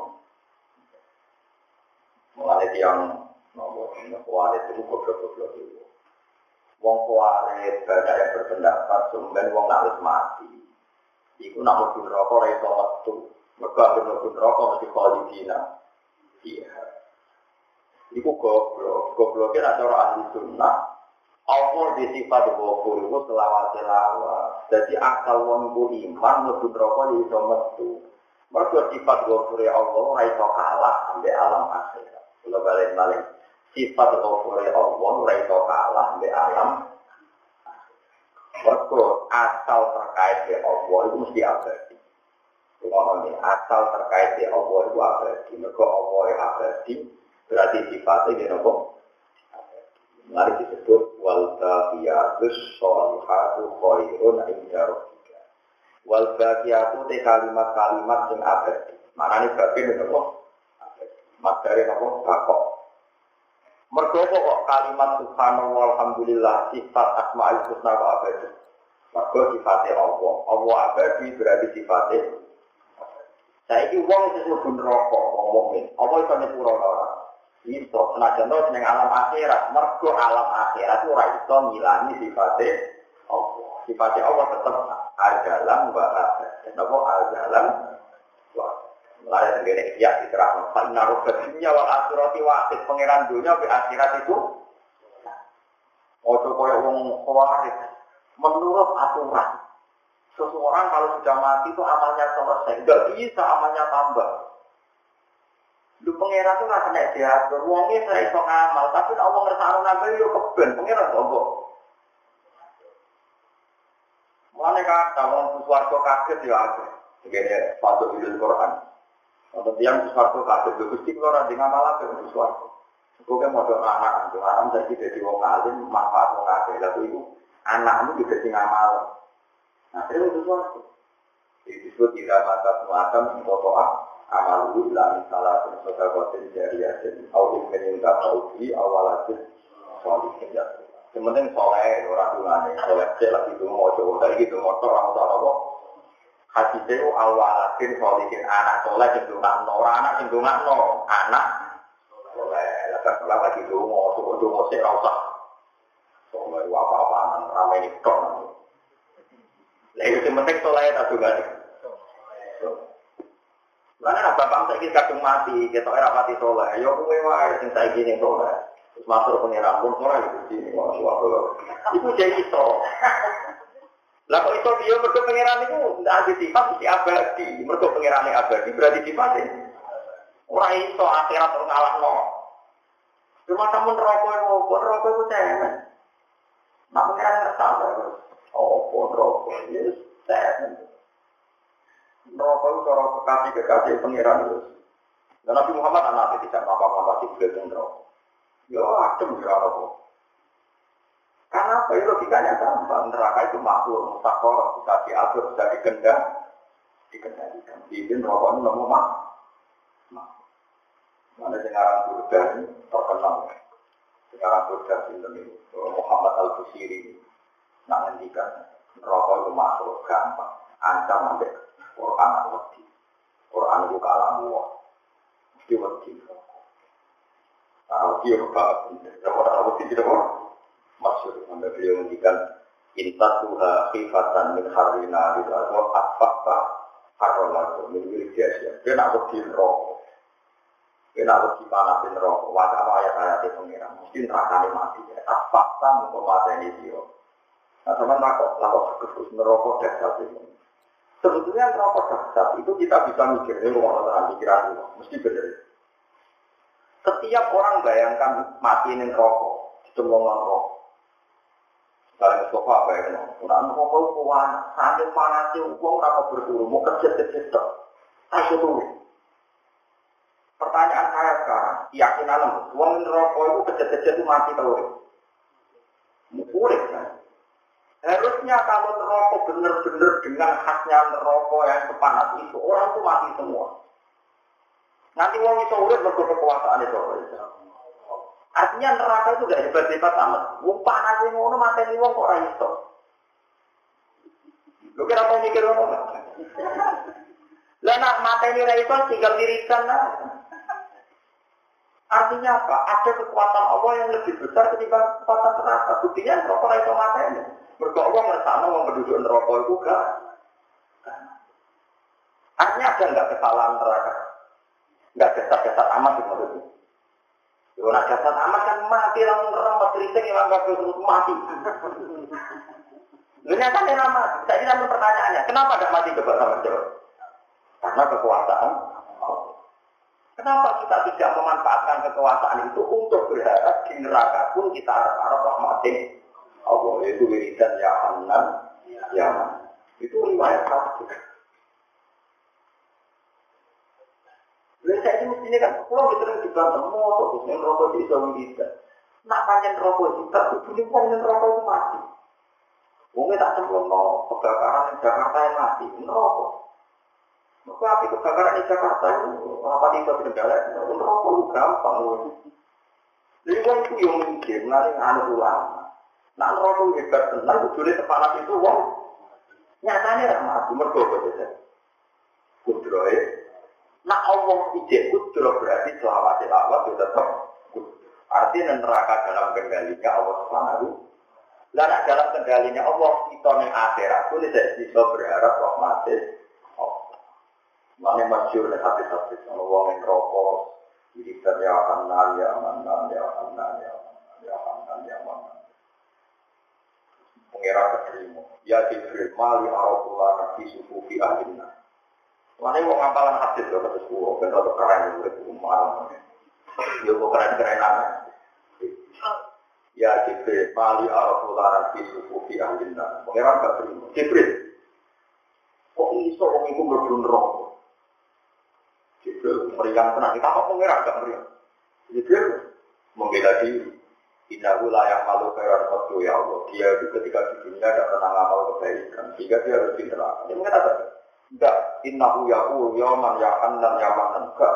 Mulane tiang nopo kuarit itu goblok-goblok itu. Wong kuarit banyak yang berpendapat sumben wong nak mati. Iku nak mlebu neraka ora iso metu. Mergo mlebu neraka mesti khalidina. Iya. Iku goblok, gobloknya cara ahli sunnah Allah di sifat ghafur itu selawat selawat. Jadi akal wong iku iman mlebu neraka ya iso metu. Mergo sifat ghafur Allah ora kalah sampai alam akhirat. Kalau balik balik sifat ghafur Allah ora kalah sampai alam Mergo asal terkait dengan Allah itu mesti abadi. Ngomong asal terkait dengan Allah itu abadi. Mergo Allah abadi berarti sifatnya dia nopo Mari disebut wal baqiyatus sholihatu khairun inda rabbika. Wal baqiyatu te kalimat-kalimat sing abadi. Manane babi nek apa? Materi apa? Bakok. Mergo kok kalimat subhanallah walhamdulillah sifat asmaul husna kok abadi. Mergo sifatnya Allah. Allah abadi berarti sifatnya Saiki wong sing mlebu neraka wong mukmin, apa iso nyepuro ora? Iso, senajan to seneng alam akhirat, mergo alam akhirat ora iso ngilangi sifatnya Allah. Sifatnya Allah tetap ajalan wa abadan. Napa ajalan wa Mulai tenggene iya diterang. Fa inna dunya wal akhirati wahid. Pangeran dunia be akhirat itu Ojo koyo wong khawarij. Menurut aturan, seseorang kalau sudah mati itu amalnya selesai. Enggak bisa amalnya tambah. Lu pengira tuh nggak kena diatur, uangnya saya iso ngamal, tapi Allah ngersano nambah yo keben, pengira bobo. Mulane kata wong suwargo kaget ya aku. Begini patut di Quran. Untuk yang suwargo kaget, gue gusti nanti ngamal apa untuk suwargo. Gue kan mau anak untuk anak saya jadi wong alim, manfaat wong kaget. Lalu itu anakmu juga sing ngamal. Nah, itu suwargo. Disebut tidak mata muatam, totoah, amalu ila misalah sodakotin jariyatin au ilmin yang tak tahu di awalatin solih kerja Sementing soleh, orang tulane, soleh cek lagi itu mau coba dari gitu motor orang tua apa? Hati itu awaladin solihin anak soleh cenderungan no, anak cenderungan no, anak soleh. Lalu soleh lagi itu mau coba itu mau sih rasa soleh apa apa ramai ini kok. Lah itu penting soleh tak juga nih. Karena bapak saya kita mati, kita era mati soleh. Yo kue wae sing saya gini soleh. Terus masuk pengiran pun orang itu sini mau suatu. Itu jadi iso. Lah kok dia mergo pengiran itu tidak ada sifat mesti abadi. Mergo pengiran ini abadi berarti sifatnya. Orang iso akhirat ngalah no. Cuma kamu neraka itu, pun neraka itu cemen. Nak pengiran ngerasa. Oh, pun neraka, yes, cemen. Neraka itu cara kekasih-kekasih pengiran itu. Dan Nabi Muhammad anak tidak apa-apa di beliau neraka. Ya adem ya Allah. Karena apa? Ya logikanya gampang. Neraka itu makhluk, musakor, bisa diatur, bisa dikendal, dikendalikan. Izin rokok itu nemu mak. Mana sekarang surga ini terkenal. Sekarang surga ini Muhammad Al Busiri. Nah ngendikan rokok itu makhluk gampang. Ancam sampai Quran atau Quran itu kalamu. Mesti wedi. Tahu dia banget. Kalau tahu dia tidak mau maksud sampai beliau menghentikan intat tuha khifatan min harina itu atau apa harolatu min wiljasya. Dia nak berdiri rokok. Dia nak berdiri panasin rokok. Wajah ayat-ayat itu pengiran. Mesti neraka mati. Mata ini dia. Nah, sama takut, takut khusus nerokok dasar itu. Sebetulnya nerokok dasar itu kita bisa mikir, ini rumah orang pikiran mesti benar. Setiap orang bayangkan mati ini rokok, dicemplungkan rokok. Kalian sofa apa ya? Kurang rokok itu panas, sambil panasnya uang berapa berburu, mau kerja kerja tak, ayo dulu. Pertanyaan saya sekarang, yakin alam, uang rokok itu kerja kerja itu mati tahu? Harusnya kalau rokok benar-benar dengan khasnya rokok yang sepanas itu, orang itu mati semua. Nanti wong iso urip mergo kekuasaan itu. Artinya neraka itu gak hebat-hebat amat. Wong panas ngono mateni wong kok ora iso. Kira apa mikir ngono? Lah nak mateni ora iso tinggal dirikan lah. Artinya apa? Ada kekuatan Allah yang lebih besar ketimbang kekuatan neraka. Buktinya ora iso mateni. Mergo Allah ngersano wong penduduk neraka itu gak. Artinya ada nggak kesalahan neraka? Enggak jasad-jasad amat itu maksudnya. Kalau nak jasad amat kan mati langsung remet kritik yang anggap terus mati. Ternyata dia nama, saya tidak pertanyaannya, kenapa tidak mati coba sama jawab? Karena kekuasaan. Kenapa kita tidak memanfaatkan kekuasaan itu untuk berharap di neraka pun kita harap-harap rahmatin Allah itu wiridan ya Hanan, ya Itu riwayat satu. Lalu saya ini mestinya kan, kalau kita yang dibantah, mau yang rokok di kita. Nak panjang rokok kita, itu ini panjang itu mati. Mungkin tak cemplung no, kebakaran di Jakarta yang mati, rokok. Maka api kebakaran di Jakarta itu, apa tidak kendala, rokok itu gampang. Jadi kan itu yang mikir, nanti anu ulama. Nah rokok hebat tenang, ujungnya sepanas itu, wong. Nyatanya ramah, mergo betul. Kudroy, Nah Allah ijek kudro berarti selawat selawat itu tetap Artinya neraka dalam kendalinya Allah Subhanahu. Dan dalam kendalinya Allah kita nih akhirat pun tidak bisa berharap rahmatis. Mana masyur nih hati-hati sama uang yang rokok. Jadi ya kanan ya manan ya kanan ya ya kanan ya manan. Pengira keterima. Ya Jibril mali arafullah nabi sufufi ahlina. Mana mau ngapalan hadis loh kata suwo, ben rada keren urip umar. Ya kok keren-kerenan. Ya Jibril, mali araful laran fi sufufi ahlina. Pangeran gak terima. Jibril, kok iso wong iku mlebu neraka? Jibril meriang tenang, kita kok pangeran gak meriang. Jibril membela diri. Innahu layak malu khairan qadru ya Allah. Dia itu ketika di dunia tidak pernah ngamal kebaikan. Sehingga dia harus di neraka. Dia mengatakan, Enggak, innahu yaqul yauman yakan dan yaman enggak.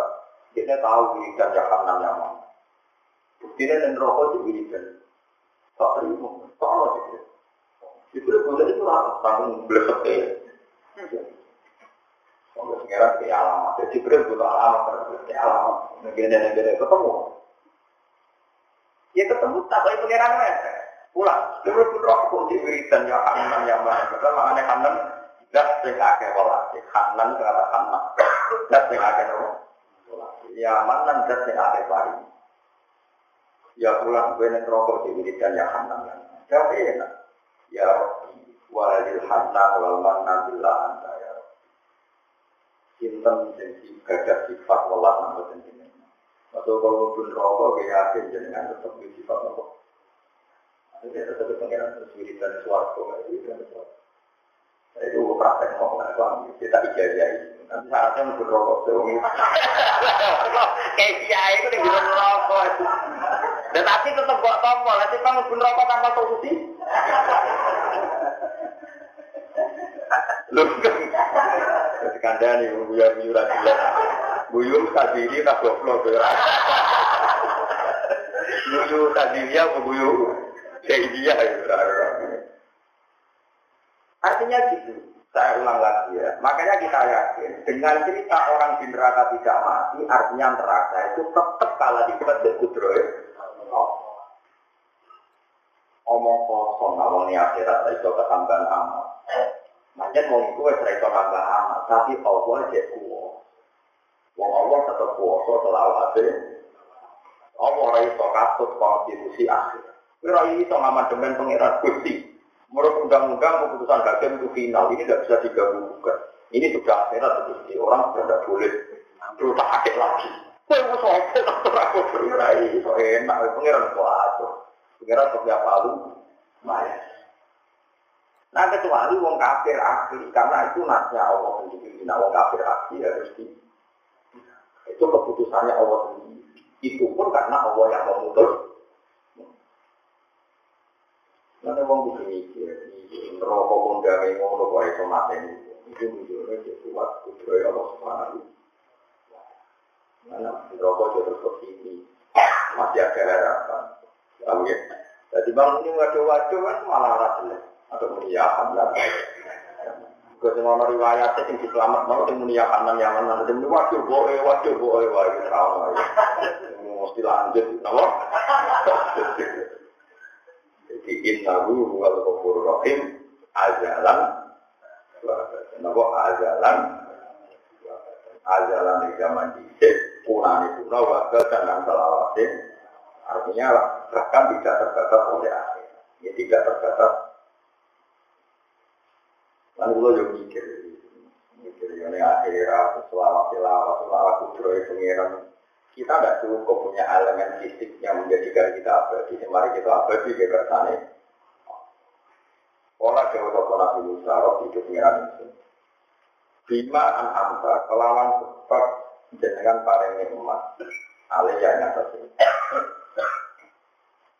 Dia tahu wiridan yakan dan yaman. Buktinya dan rokok di wiridan. Tak terima. Tak ada Jibril. Jibril itu rata. Tanggung belesek ya. Sekarang kayak alamat. Jadi Jibril butuh alamat. Kayak alamat. Negara-negara ketemu. Ya ketemu tak mereka. Pulang. Jibril pun roh kok di wiridan ya kanan ya mana. Betul makanya kanan. Dat sing akeh. Kanan kanan. Sing akeh nopo. Ya manan dat sing pari. Ya pulang gue nek rokok di wiridan ya kanan. Tapi enak. Ya Rabbi. Walil hanan wal manan billah anta ya Rabbi. Sinten sing gadah sifat welas boten jenengan. Atau kalau pun rokok gue yakin jenengan tetap di sifat nopo. Ini tetap pengiran terus wiridan suarco. Wiridan suarco. Itu gue praktek mau nggak suami, kita ijazah Nanti syaratnya mau rokok suami. Kayak kiai itu tinggal rokok. Dan tapi tetap buat tombol, nanti kamu pun rokok tanpa solusi. Lu kan kandani buya buyu rasilah. Buyu sadiri tak goblok ya. Buyu sadiri ya buyu kayak dia ya. Artinya gitu. Saya ulang lagi ya. Makanya kita yakin dengan cerita orang di neraka tidak mati, artinya neraka itu tetap kalah di di kudro ya. Omong kosong, ini akhirat itu ketambahan amal. Manjen mau itu wes iso nambah amal, tapi Allah aja kuwo. Wong Allah tetap kuwasa selawase. Allah ora iso katut konstitusi akhir. Ora iso ngamandemen pangeran Gusti. Menurut undang-undang keputusan hakim itu final, ini tidak bisa gugat. Ini sudah akhirat itu orang sudah tidak boleh terus sakit lagi. Kau mau sopan atau aku berurai, so enak, pengiran kau atur, pengiran kau tiap lalu, Maya. Nah kecuali wong kafir asli, karena itu nasnya Allah sendiri. Nah wong kafir asli harus di itu keputusannya Allah sendiri. Itu pun karena Allah yang memutus Nanti wong kudu mikir, rokok pun gawe ngono kok iso mateni. Itu menunjukkan dia kuat kudroy Allah Subhanahu rokok jadi terus ke sini, masih ada harapan. Paham ya? Jadi bang ini waduh-waduh kan malah rasa atau meniakan lah. Kau semua mau riwayat sing diselamat mau sing meniakan nan yang mana sing waduh boe waduh boe wae trauma. Mesti lanjut, apa? Jadi innahu huwal ghafurur rahim ajalan Napa ajalan ajalan di zaman dhisik punani puna wakil dan selawase artinya bahkan tidak terbatas oleh akhir ya tidak terbatas lalu lo juga mikir mikir ini akhirat selawat selawat selawat kudroy pengiran kita tidak cukup punya elemen fisik yang menjadikan kita abadi. Mari kita abadi ke kersane. Olah dewa toko Nabi Musa, roh hidup pengiran itu. Bima an amta, kelawan sebab jenengan paling nikmat. Alih yang atas ini.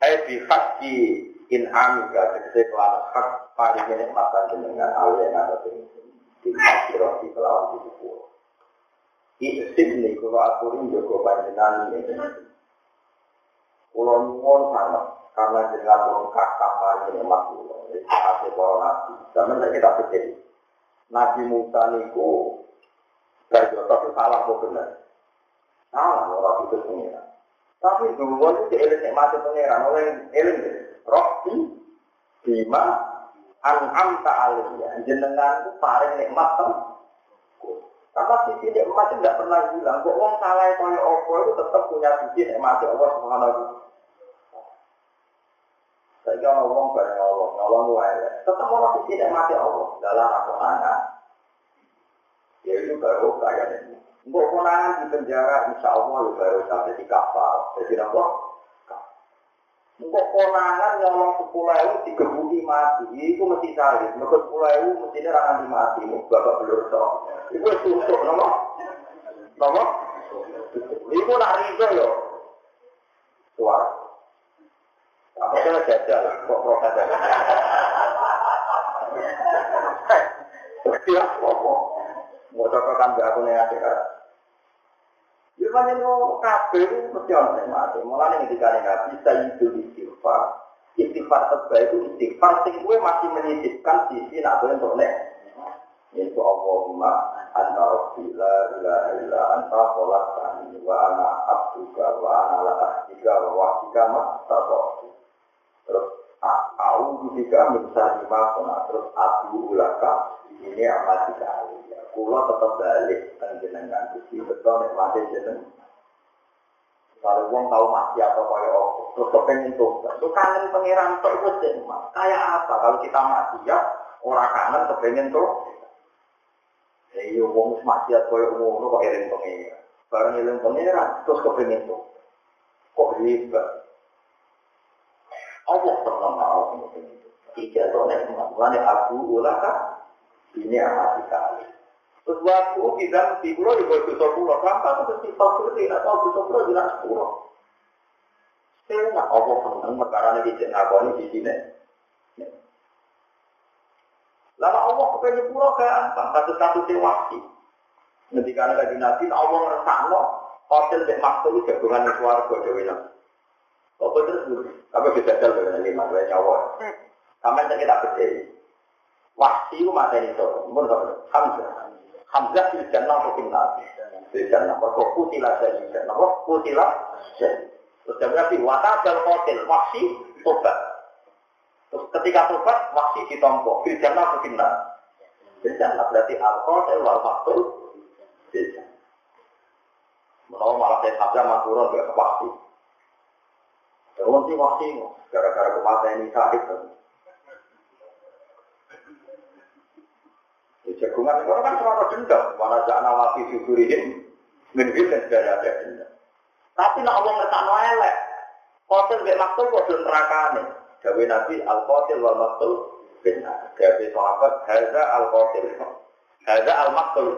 Eh bihaki in amika, tegesi kelawan hak paling nikmatan jenengan ini. Bima roh di kelawan di sepuluh. Isip nih kalau aturin juga panjenengan ini. Kulo nyuwun sangat karena jenengan pun kakak paling nikmat kulo. Jadi kasih para nabi. Zaman saya kita pikir Nabi Musa niku berjodoh salah kok benar. Salah orang itu pengiran. Tapi dulu itu eling nikmati pengiran. Orang eling deh. Rohti bima an'am ta'aliyah. Jenengan itu paling nikmat tuh. Karena sisi nikmat itu tidak pernah hilang. Kok orang salah itu Allah itu tetap punya sisi nikmat Allah Subhanahu Saya kira ngomong bareng Allah, ngomong wae. Tetap orang sisi nikmat Allah dalam aku anak. Ya itu baru kayak ini. Untuk konangan di penjara, insya Allah baru sampai di kapal. Jadi apa? Untuk konangan nyolong sepuluh ewu digebuki mati, itu mesti salib. Mereka sepuluh ewu mestinya rangan di mati, bapak belur sok. Itu susuk, nama? Nama? Itu nak rizo yo. Suara. Apa kena jajal, kok proses. Ya, apa? Mau cocokan gak aku nih akhirat. Ya banyak no kabeh itu mesti ono sing mati. Mulane ketika nek nabi sayyidul istighfar. Istighfar terbaik itu istighfar sing gue masih menyisipkan sisi nak gue untuk nek. Yaitu Allahumma anta rabbi la ilaha illa anta khalaqtani wa ana abduka wa ana la ahdika wa wahdika ma Terus aku juga minta lima kona terus aku ulaka ini amat sekali. Kulo tetap balik dan jenengan itu betul nek mati jenengan kalau uang tahu mati atau kaya apa, terus kepengen tuh, itu kangen pangeran tuh itu Kayak apa kalau kita mati ya, orang kangen kepengen tuh. Ya iya uang mati atau kaya umum, kok eling pangeran. Barang eling pangeran, terus kepengen tuh. Kok hebat. Allah pernah mau itu. Tiga tahun yang melakukan aku ulah ini amat sekali. Waktu bilang di pulau di bawah dosa pulau, kenapa aku mesti tidak tahu dosa pulau jelas pulau. Saya nggak apa seneng perkara ini di ini di sini. Lama Allah kepengen pulau gampang, satu-satu sewasi. Nanti karena lagi nabi, Allah ngerasa hotel dek maktul gabungan suarga dewi nabi. Apa terus dulu? Apa bisa jalan dengan lima dua nyawa? Sampai kita berdiri. Wahsi itu mata ini tuh, Hamzah. Hamzah fil jannah atau fil nar? Fil jannah. Mereka kutilah jadi jannah. Mereka kutilah jadi. Terus dia berarti watajal kotil. Waksi tobat. Terus ketika tobat, waksi ditompo. Fil jannah atau fil nar? Fil jannah. Berarti al-kotil wal maktul. Fil jannah. Menawa malah saya sabda maturun ke waksi. Terus si waksi, gara-gara kematian ini sahib. Jagungan itu kan cuma dendam. Mana jak nawafi sudurihin, minhil dan segala ada dendam. Tapi nak Allah ngetak no elek. Kotil gak maktul kotil nerakane. Gawe Nabi al-kotil wal maktul benar. Gawe sahabat haza al-kotil. Haza al-maktul.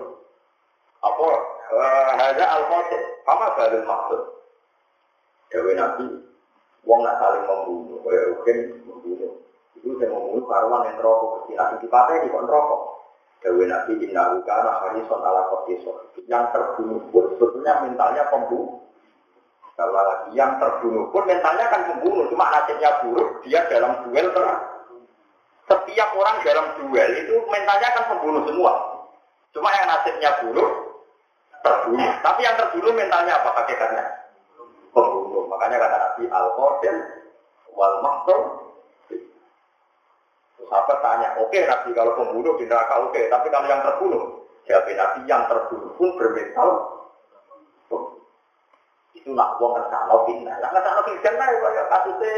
Apa? Haza al-kotil. Apa balil maktul? Gawe Nabi Wong nak saling membunuh, kaya mungkin membunuh. Itu saya membunuh karuan yang rokok kecil. Nanti dipatah di kok rokok. Dewi Nabi Inna Ukara Harison ala Kotiso Yang terbunuh pun sebetulnya mentalnya pembunuh. Kalau lagi yang terbunuh pun mentalnya kan pembunuh Cuma nasibnya buruk dia dalam duel terang. Setiap orang dalam duel itu mentalnya kan pembunuh semua. Cuma yang nasibnya buruk terbunuh. Tapi yang terbunuh mentalnya apa? Hakikatnya? Pembunuh. Makanya kata Nabi Al-Qadim Wal Maktum Sahabat tanya, oke okay, Nabi kalau pembunuh di neraka oke, okay. tapi kalau yang terbunuh, jawab Nabi yang terbunuh pun bermental. Itu nak uang ngersano fitnah. Nak ngersano fitnah ya kayak kasusnya,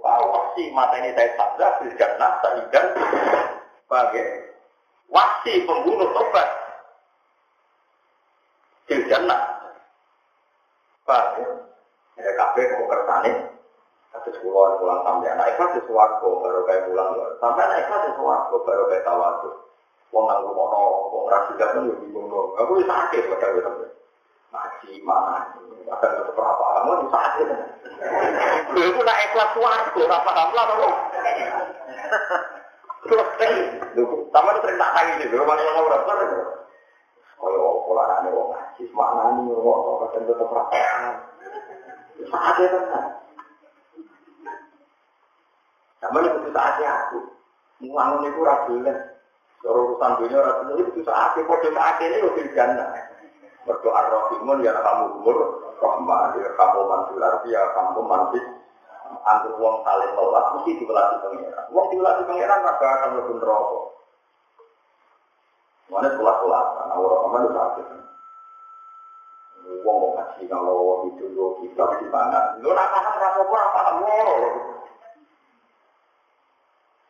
wow, wasi mata ini saya sabda, fitnah, sahidan, sebagai wasi pembunuh tobat. Fitnah. Pak, ya kabeh mau kersane, Kasus pulau pulang sampai anak ikhlas di baru kayak pulang sampai anak ikhlas di baru kayak tawadu. Wong nang rumah no, wong rasi gak pun lebih bingung. Aku sakit pada gue ngaji mana? Bahkan ke berapa kamu di sakit. Gue itu nak ikhlas suwargo, apa kamu lah dong. Terus sama itu sering tak tanya gue mana yang berapa? Kalau pola ane wong ngaji, mana nih wong tetap berapa? Kan? Namanya itu saatnya aku. Mulangun itu rajulan. Kalau urusan dunia rajulan itu saatnya. Kode saatnya ini lebih jana. Berdoa rohimun ya kamu umur. Rahman ya kamu arti ya kamu mantis. Antar uang saling tolak mesti pengiran. Uang dibelasih pengiran maka akan lebih rokok. Mana sekolah-sekolah, karena orang-orang itu sakit. Uang mau kasih kalau itu kita di mana? Lu nak paham rasa apa apa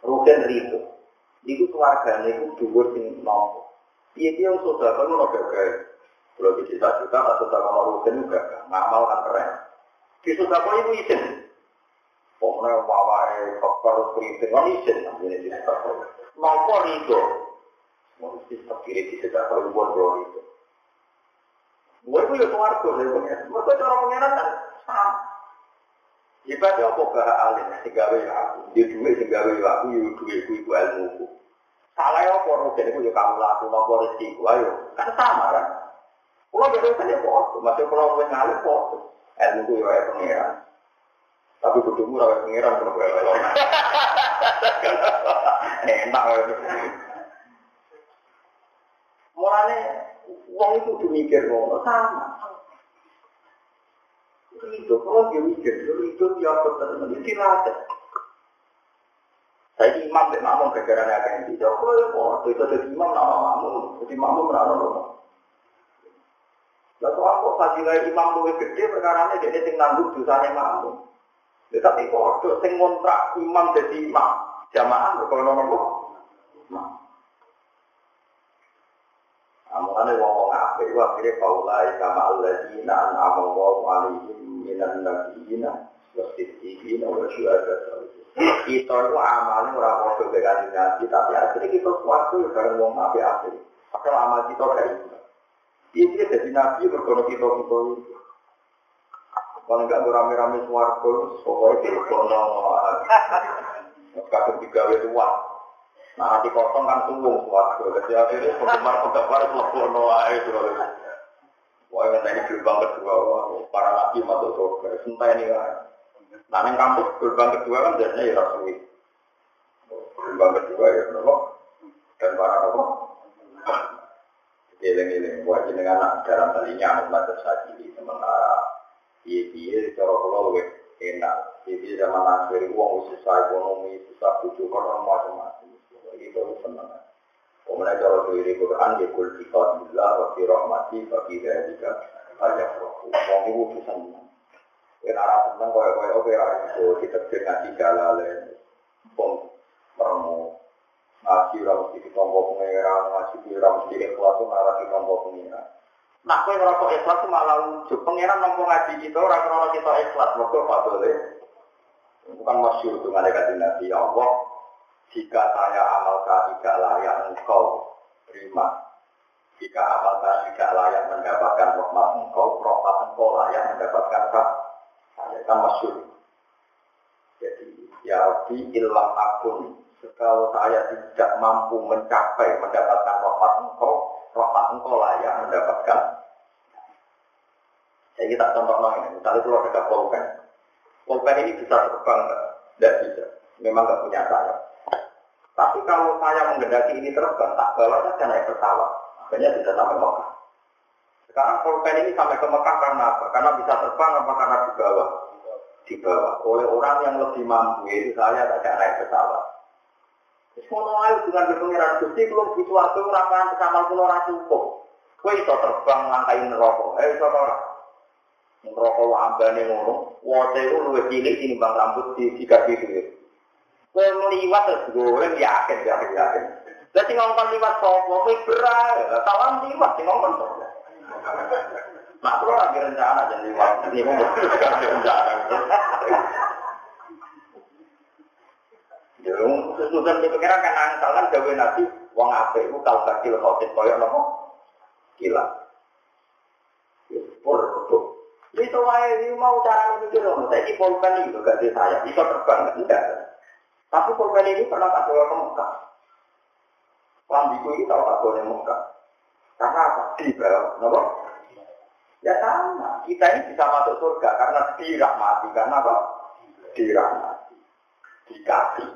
Rugen ribu. Iku keluarga itu dua sing nompo. Iya dia sudah kan mau gagal. Kalau di desa juga sudah mau rugen juga. Ngamal kan keren. Di sudah kok ibu izin. Pokoknya wawae koper kritik kan isin ini di Nopo rido. Mesti kiri di sekitar kalau buat bro itu. Gue suarga dari pengiran. Mereka cara pengiran kan sama. Ibadah apa ke alim, segawe ya aku. Dia duit segawe ya aku, ya duit ku iku ilmu ku. Ya apa, mungkin itu kamu laku, nopo rezeki ku, ayo. Kan sama kan. Kalau kan ya foto, masih kalau gue ngalir foto. Ilmu ku ya pengiran. Tapi kudu murah pengiran kalau gue Enak itu. Mulane wong itu kudu mikir ngono sama. Itu kalau dia mikir, itu dia betul itu dilatih. Saya imam dek makmum gara-gara akan di Joko ya kok itu jadi imam nama makmum, jadi makmum merana rumah. Soal kok fadilah imam luwih gede perkara ini dia sing nanggung dosanya makmum. Tetapi kok sing ngontrak imam jadi imam jamaah berkono nopo. Amane wong wong apik wa kire paula kama alladzina an'ama Allahu alaihim minan nabiyina wa siddiqina wa Kita itu amalnya ora padha dengan nabi tapi akhirnya kita suatu bareng wong apik apik. Padahal amal kita kayak itu. Ini jadi nabi berkono kita kita itu. Kalau enggak rame-rame suarga, pokoknya kita kono. Kadang digawe uang. Nah, hati kosong kan suwung suatu. Jadi akhirnya penggemar penggemar melepono aja terus. Wah, yang tadi gerbang kedua, para nabi masuk surga. Sumpah ini kan. Nah, yang kampus gerbang kedua kan biasanya ya rasui. Gerbang kedua ya nopo dan para nopo. Eling-eling, buat jenengan anak dalam talinya anak belajar saji sementara iya-iya cara pulau enak. Jadi zaman akhir uang susah ekonomi, susah bujuk macam-macam. Itu senang. Kemudian cara diri Quran ya kul kita bila wa fi rahmati wa fi dzalika ayafrahu. Wong iku bisa senang. Yen ora seneng koyo-koyo oke ora iso ditekir ngaji galale. Pom meremu ngaji ora mesti ditompo pengeran, ngaji ora mesti ikhlas ora ditompo pengeran. Nah, kowe ikhlas malah lucu. Pengiran nampu ngaji kita, orang krono kita ikhlas. Mereka fadolnya. Bukan masyur dengan dekat Nabi ya Allah. Jika saya amalkan tidak layak engkau terima. Jika amalkan tidak layak mendapatkan rahmat engkau, rahmat engkau layak mendapatkan kah? Saya kan masyur. Jadi, ya Rabbi ilam akun. Kalau saya tidak mampu mencapai mendapatkan rahmat engkau, rahmat engkau layak mendapatkan. Saya kita contoh ini, misalnya kalau ada pulpen, pulpen ini bisa terbang? Tidak bisa, memang nggak punya sayap. Tapi kalau saya menggendaki ini terbang, tak bawa saja naik pesawat, akhirnya bisa sampai Mekah. Sekarang pulpen ini sampai ke Mekah karena apa? Karena bisa terbang apa karena di bawah? Di bawah oleh orang yang lebih mampu, itu saya tidak naik pesawat. Semono ae dengan berpengiran Gusti kalau butuh waktu rapan sama kula ora cukup. Kowe iso terbang langkai neraka. Eh iso? Neraka wae ambane ngono. Ku luwih cilik tinimbang rambut di sikat itu. Kowe meliwat terus goreng yakin yakin yakin. Lah sing ngomong liwat sapa? Kowe berat. Tawang liwat sing ngomong sapa? Nah, kalau lagi rencana jadi liwat, ini mau rencana. Ya, susunan di pikiran kan angsal kan gawe nabi, wong apik iku kal bakil khotin koyo nopo? Gila. Ya, pur tuh. Itu wae mau cara mikir saya di pulpen itu gak saya, bisa terbang enggak. Tapi pulpen ini pernah tak bawa ke Mekah. Lambiku ini tahu tak bawa ke. Karena apa? Di bawah, nopo? Ya sama, kita ini bisa masuk surga karena dirahmati, karena apa? Dirahmati, dikasih.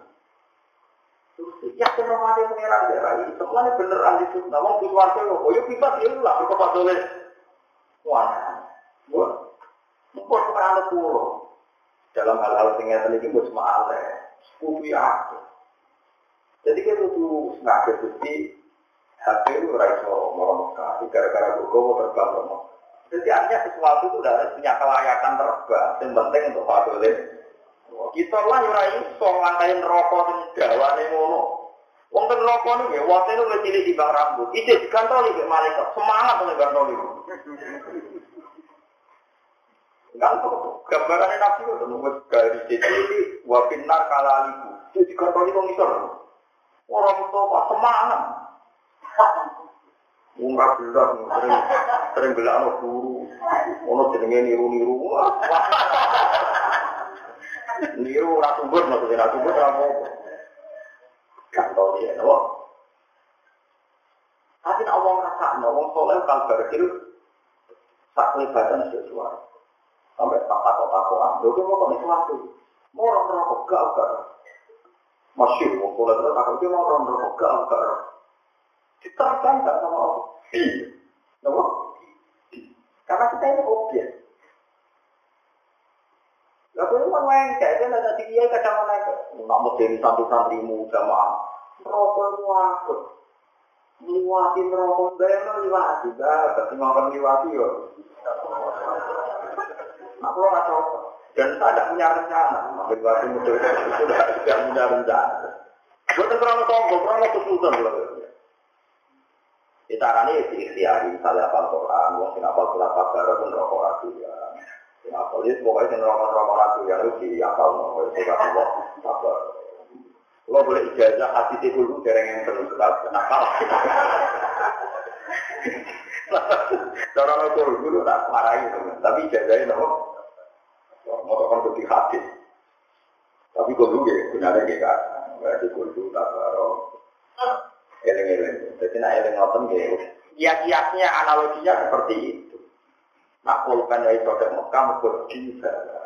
Yakin rahmati pengiran daerah ini, semuanya bener ahli sunnah. Wong butuh warga yo, oh yuk pipa dia lah berkopat oleh wana. Buat, mungkin keperangan pulau. Dalam hal-hal nyata ini buat semua ale, sekutu ya. Jadi kita butuh nggak kesuci, HP itu raiso mau sekali gara-gara gue terbang mau. Jadi artinya sesuatu itu harus punya kelayakan terbang. Yang penting untuk fadolin kita lah ora iso nglantahin rokok sing gawane ngono. Wong ten rokok wate niku wis cilik di bang rambut. Iki digantoli mek malaikat. Semangat oleh gantoli. Kan gambarannya nabi itu nunggu dari sini wabinar kalaliku. Jadi kalau itu ngisor. Orang tua semangat. Umrah jelas sering sering bilang no guru, ono jenenge niru niru. Niru ora tumbur maksudnya ora apa. Tau dia no. Tapi nak wong rasa, soleh kalbar itu sak kelibatan sesuatu. Sampai tak takut takutan. Lho mau kok sesuatu. Mau orang rokok gak gak. Masih soleh itu takut dia mau orang rokok gak gak. Diterapkan gak sama Allah. Iya. Kenapa? Karena kita ini objek. Lah kowe mau main kayak kan ada dia kadang naik. Nak mau jadi santri-santrimu jamaah. Rokok itu aku liwati neraka bayang liwati bah berarti ngomong liwati yo nah kalau nggak dan saya tidak punya rencana liwati mudah sudah tidak punya rencana gue terang sombong terang kesulitan loh kita kan ini diikhtiari misalnya apa Quran mau sing apa surat kabar pun rokok ratu ya. Sing apa itu pokoknya sing rokok rokok ratu ya itu di akal mau surat Allah kabar Lo boleh ijazah hati di dulu dereng yang terus surat nakal. Cara lo dulu tak marahin, tapi ijazahnya nopo. Mau kan lebih hati. Tapi gue dulu ya, benar ya kan. Berarti gue dulu tak baru. Eleng-eleng. Jadi nak eleng ngotem ya. Kiat-kiatnya analoginya seperti itu. Nak pulpen dari produk Mekah mergodi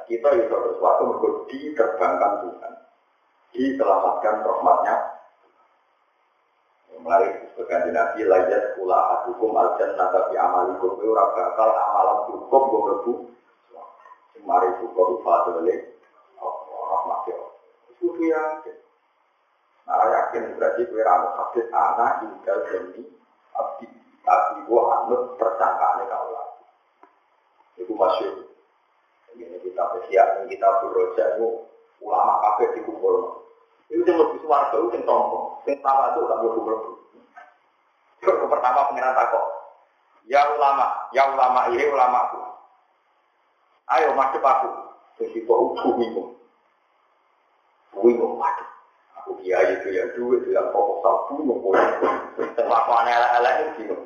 Kita itu sesuatu mergodi terbangkan Tuhan diselamatkan rahmatnya. Mari sebagai nabi lajat kula adukum aljan nata fi amalikum ora bakal amalan cukup gue Mari cukup fadole rahmatnya. Itu yakin. Nah yakin berarti gue ramu hadis anak tinggal demi abdi. Tapi gue anut persangkaannya kau lagi. Itu masuk. Ini kita persiapkan kita beroja itu ulama kafe dikumpul. Itu yang lebih suara itu yang sombong, yang tawa itu tak berlebu. Yang pertama pengiran takok, ya ulama, ya ulama ini ulama aku. Ayo masuk aku, jadi kok aku bingung. Bingung, waduh. Aku kiai itu yang duit, itu yang proposal bingung. Terlaku aneh-aneh ini bingung.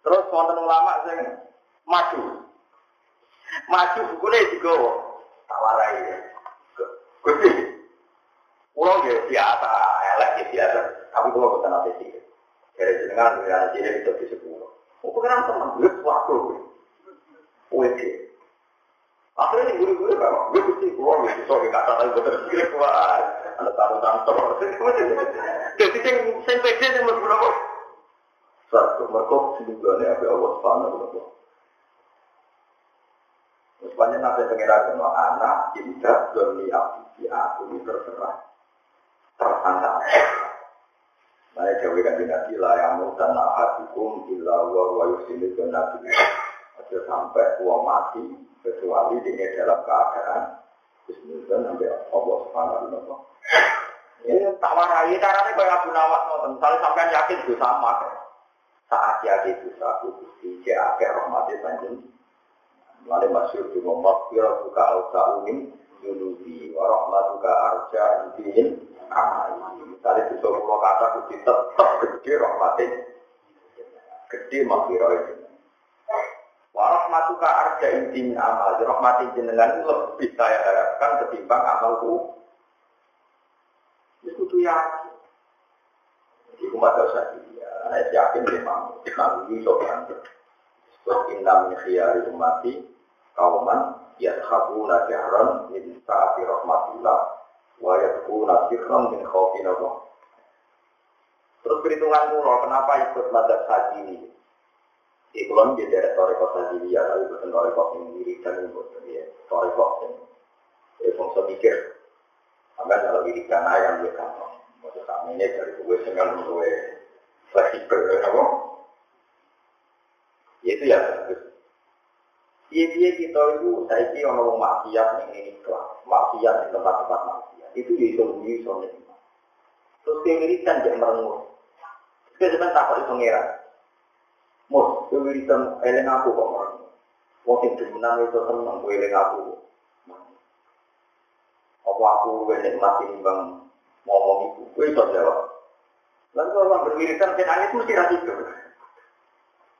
Terus wonten ulama sing maju. Maju bukunya juga tawarai ya. Gusti. Kulo ya biasa, elek ya biasa. Tapi kulo boten ate sih. Dari jenengan dengan cilik itu di sepuluh. Pengen teman, gue suatu. Oke. Akhirnya ini guru-guru kan, gue mesti keluar, gue bisa gue kata lagi betul sekali keluar. Ada taruh kantor. Jadi yang saya pede berapa? Satu, mereka sedugaannya apa Allah Subhanahu wa Ta'ala. Sepanjang nabi pengiran semua anak, tidak demi abdi aku ini terserah. Tersangka. Saya jauh kan nabi lah yang mau tanah hatikum illa wa wa ke nabi. Ada sampai tua mati kecuali ini dalam keadaan Bismillah nanti Allah Subhanahu wa Ta'ala. Ini tak warai caranya kayak Abu Nawas Misalnya sampai yakin itu sama. Saat yakin itu satu bukti jake rahmati panjang. Lalu masyur di Muhammad kira suka alta umin yunubi warahmatuka arja intihin amali. Misalnya di sebuah kata bukti tetap gede rahmati. Gede makhluk itu. Warahmatuka arja intihin amali. Rahmati jenengan lebih saya harapkan ketimbang amalku. Itu tuh yakin. Jadi umat dosa dia. Saya yakin memang nanti sopan. Sebab inna min khiyari umati kauman yadhabuna jahran min sa'ati rahmatillah wa yadhkuna sirran min khawfin Allah. Terus perhitungan mula, kenapa ikut madhab haji ini? Di kulon dia dari toreko haji ya, tapi bukan toreko yang diri dan bukan ya, toreko yang ya, bangsa mikir. Sampai kalau diri kan ayam dia kan, maksud kami ini dari gue dengan gue fleksibel, apa? Ya itu ya bagus. Iya kita itu saya kira orang maksiat ini kelas, maksiat di tempat-tempat maksiat itu bisa bunyi soalnya. Terus kewiritan dia merengut. Kita sebentar takut itu ngira. Mus, kewiritan eleng aku kok merengut. Wong sing demenan itu seneng kowe eling aku. Apa aku wene mati nimbang ngomong iku. Kowe iso jawab. Lalu orang berwiridan kan nangis mesti ra itu.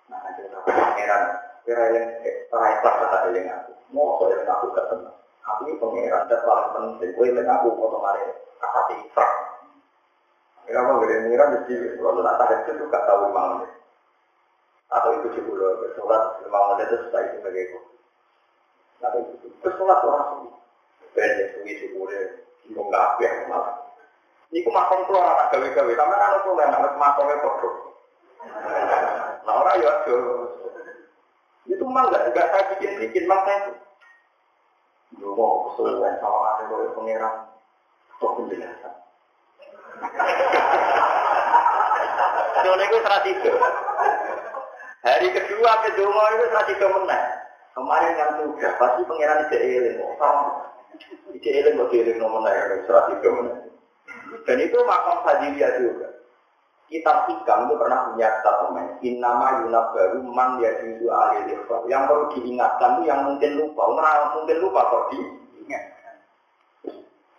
Nah, jadi aku pangeran kira yang ora ikhlas kata eling aku. Mau eling aku gak seneng. Aku ini pangeran dan paling penting. Kowe eling aku foto mari kasati ikhlas. Ya apa gede pengiran mesti kalau nak tahan itu gak tahu menit. Atau itu juga bersolat lima menit itu setelah itu itu. Tapi itu bersolat orang suwi. Benda suwi syukurnya, nggak apa yang malah. Ini ku makom keluar anak gawe-gawe, sama anak tuh yang anak makomnya kodoh. Nah orang ya itu mah nggak nggak saya bikin bikin saya itu. mau kesulitan sama ada gawe pengiran, kok penjelasan. Dole itu tradisi. Hari kedua ke Dungo itu tradisi menang. Kemarin yang sudah pasti pangeran ide eling. Ide eling kok eling nomor menang tradisi menang. Dan itu makam sajiliyah juga. Kitab hikam itu pernah punya statement. Innama yunabaru man yadidu alil Yang perlu diingatkan itu yang mungkin lupa. Orang mungkin lupa kok diingat.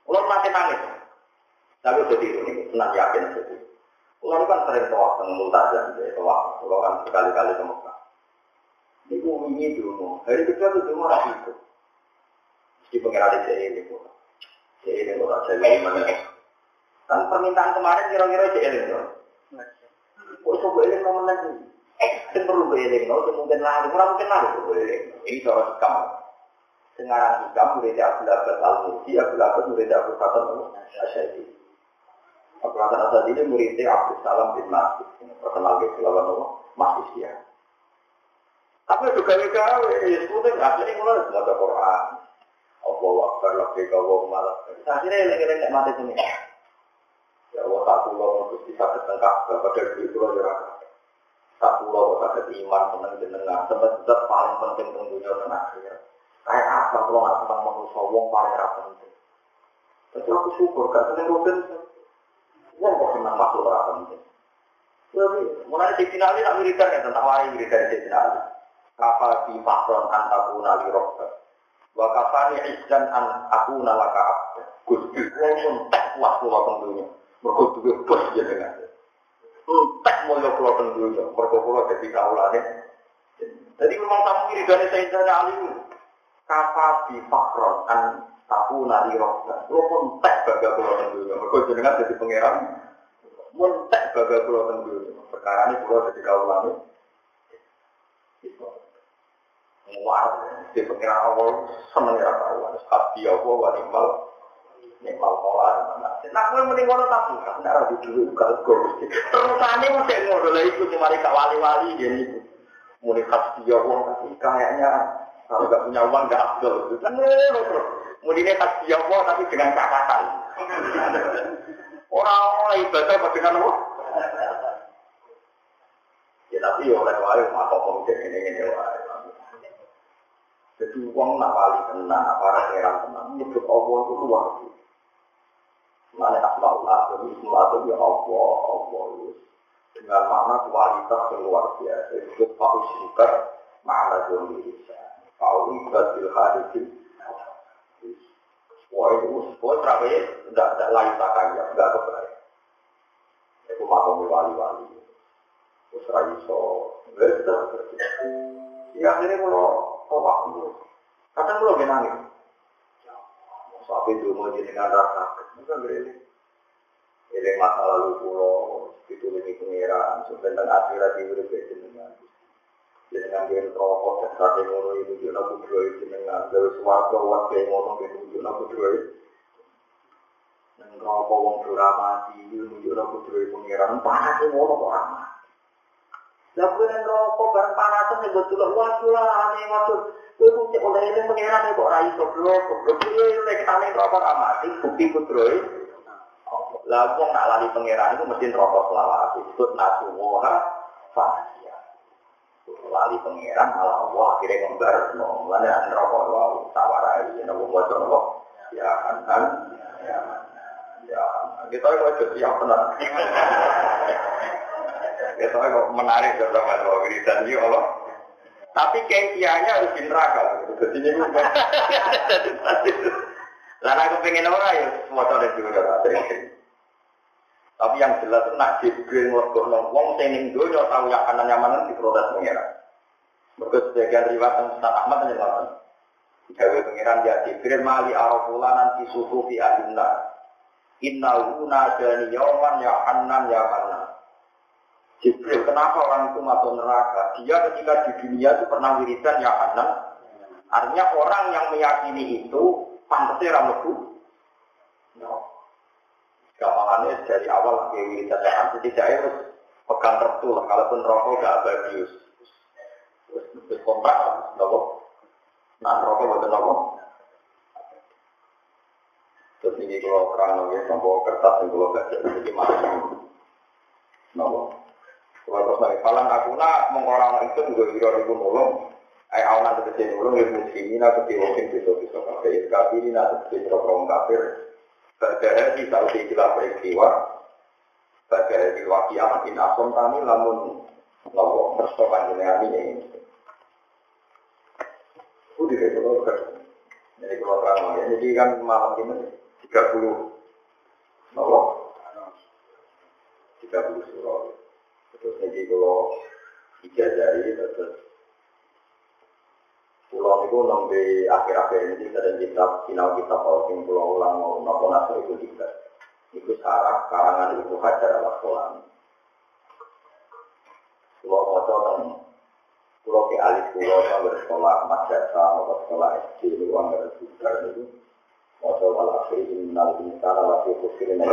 Ulang masih nangis. Tapi jadi ini, senang yakin jadi. Kalau kan sering tawaf dengan multajam, ya, tawaf. Kalau kan sekali-kali ke Mekah. Ini ini dulu. Hari kedua itu dulu orang itu. Di pengiran di ini. Jadi ini orang jadi mana. Kan permintaan kemarin kira-kira jadi ini. Kok itu gue ini mau? Eh, itu perlu gue ini. Mungkin lari, mungkin lari gue ini. Ini soal hikam. Sengarang hikam, murid Abdul Abbas Al-Mursi, Abdul Abbas murid Abdul Fatah Asyadi. Hasan Asad ini muridnya Abdul Salam bin Masjid. Terkenal di Sulawesi Nopo, Masjid dia. Tapi juga juga, ya sebetulnya akhirnya mulai semua Quran. Allah Akbar, Laki Kau Malah. Akhirnya eleng-eleng mati sini. Ya Allah, satu lo terus bisa ketengkap, pada diri itu aja Satu lo sakit iman, seneng jenengan, sebetulnya paling penting tentunya akhirnya. Kayak apa kalau nggak senang manusia, wong paling penting. Tapi aku syukur, gak seneng rugen. Wong kok senang masuk orang penting. Jadi, mulai di final ini tak wiridan ya tentang wari wiridan di final. Kafa di fakron an aku nali rokta. Wa kafani izdan an aku nalaka abda. Gusti, wong pun tak puas pulau tentunya. Mereka juga bos jenengan. Tak mulia pulau tentunya. Mereka pulau jadi kaulane. Jadi memang tamu wiridan Sayyidina Ali kafa di fakron an aku nali rokta. Lo pun tak baga pulau tentunya. Mereka jenengan jadi pangeran. Muntek baga pulau tentunya. Perkara ini pulau jadi kaulane. Muar, di pengiran awal seneng ya kawan. Hati Allah wa nimal mawar. Nah, gue mending ngono tapi kan ada di dulu kalau gue terusane mesti ngono lah itu cuma mereka wali-wali jadi mulai hati Allah tapi kayaknya kalau nggak punya uang nggak abdul. Kan ngono terus. Mulainya hati Allah tapi dengan catatan. Orang-orang ibadah dengan apa? Ya tapi ya oleh wae mak kok cek ngene-ngene wae. Jadi uang nak wali tenang, para heran tenang, nyebut Allah itu luar biasa. Mana asmaullah, jadi semua itu ya Allah, Allah dengan makna kualitas yang luar biasa. Itu Pak Usyikar, makna Isa. Pak Ibadil Hadidin. Wah itu, wah terakhir tidak tidak lain tak kaya, tidak kebaik. Itu makam wali-wali. Terus raiso, betul. Ya akhirnya kalau tolak dulu. Kadang kalau gak nangis. Sampai dulu mau jadi dengan rasa. Bukan berarti. Ini masa lalu pulau itu lebih pengiran. Tentang akhirat itu lebih jenengan. Jenengan dia rokok dan sate ngono itu juga aku dua itu jenengan. Dari suarga wat kayak ngono itu juga aku dua itu. Dan rokok itu itu pengiran. Panas itu ngono kok rokok bareng nek betul lah. Kowe kok cek oleh kok blok piye nek ane rokok bukti putroe. Lah wong nak lali pengeran itu mesti rokok selawat. Disebut nasuha fasia. Lali pengeran malah Allah akhirnya. Mulane ane rokok wae tawarai nek wong waca rokok. Ya kan kan. Ya. Ya, kita itu siap tenang. Ya soalnya kok menarik sama dua wiridan ini Allah. Tapi kayaknya harus di neraka. Jadi ini bukan. Aku pengen orang ya, semua tahu juga Tapi yang jelas nak Jibril ngelebok wong sing ning donya tahu yang kanan nyamanan di protes Mergo sebagian riwayat tentang Ustaz Ahmad menyebutkan Gawe pengiran ya Jibril mali arafula nanti suhu fi adinna. Innahu nadani yauman ya hanan ya hanan. Jibril, kenapa orang itu masuk neraka? Dia ketika di dunia itu pernah wiridan ya hanan. Artinya orang yang meyakini itu pantasnya rameku. No. Gampangannya dari awal ke wiridan ya hanan. Tidak harus pegang tertul. Kalaupun rokok gak abadius. Terus kontrak, nopo. Nah, rokok buat nopo. Terus ini kalau terang lagi, nopo kertas yang kalau gak jadi masuk. Nopo. Kalau terus lagi, kalau aku nak mengorang itu juga kira ribu nolong. Ay awan nanti kecil nolong, ya muslimin atau tiwokin bisa-bisa kafir. Kafirin atau kecil orang kafir. Bagai di tahu di istilah peristiwa. Bagai di wakiamat in asom tani lamun nopo persoalan jenengan ini. Udah deh, kalau Jadi kalau terang lagi, jadi kan malam ini 30 Nopo? 30 surah. Terus ini kalau ijazari terus Pulau itu nomor akhir-akhir ini sering kitab final kitab yang pulau ulang mau nopo naso itu juga. Itu sarah karangan ibu hajar ala sekolah. Pulau mau pulau ke alis pulau yang bersekolah madrasah atau sekolah SD itu uang bersekolah itu Wato wal akhir innal insana lafi khusrin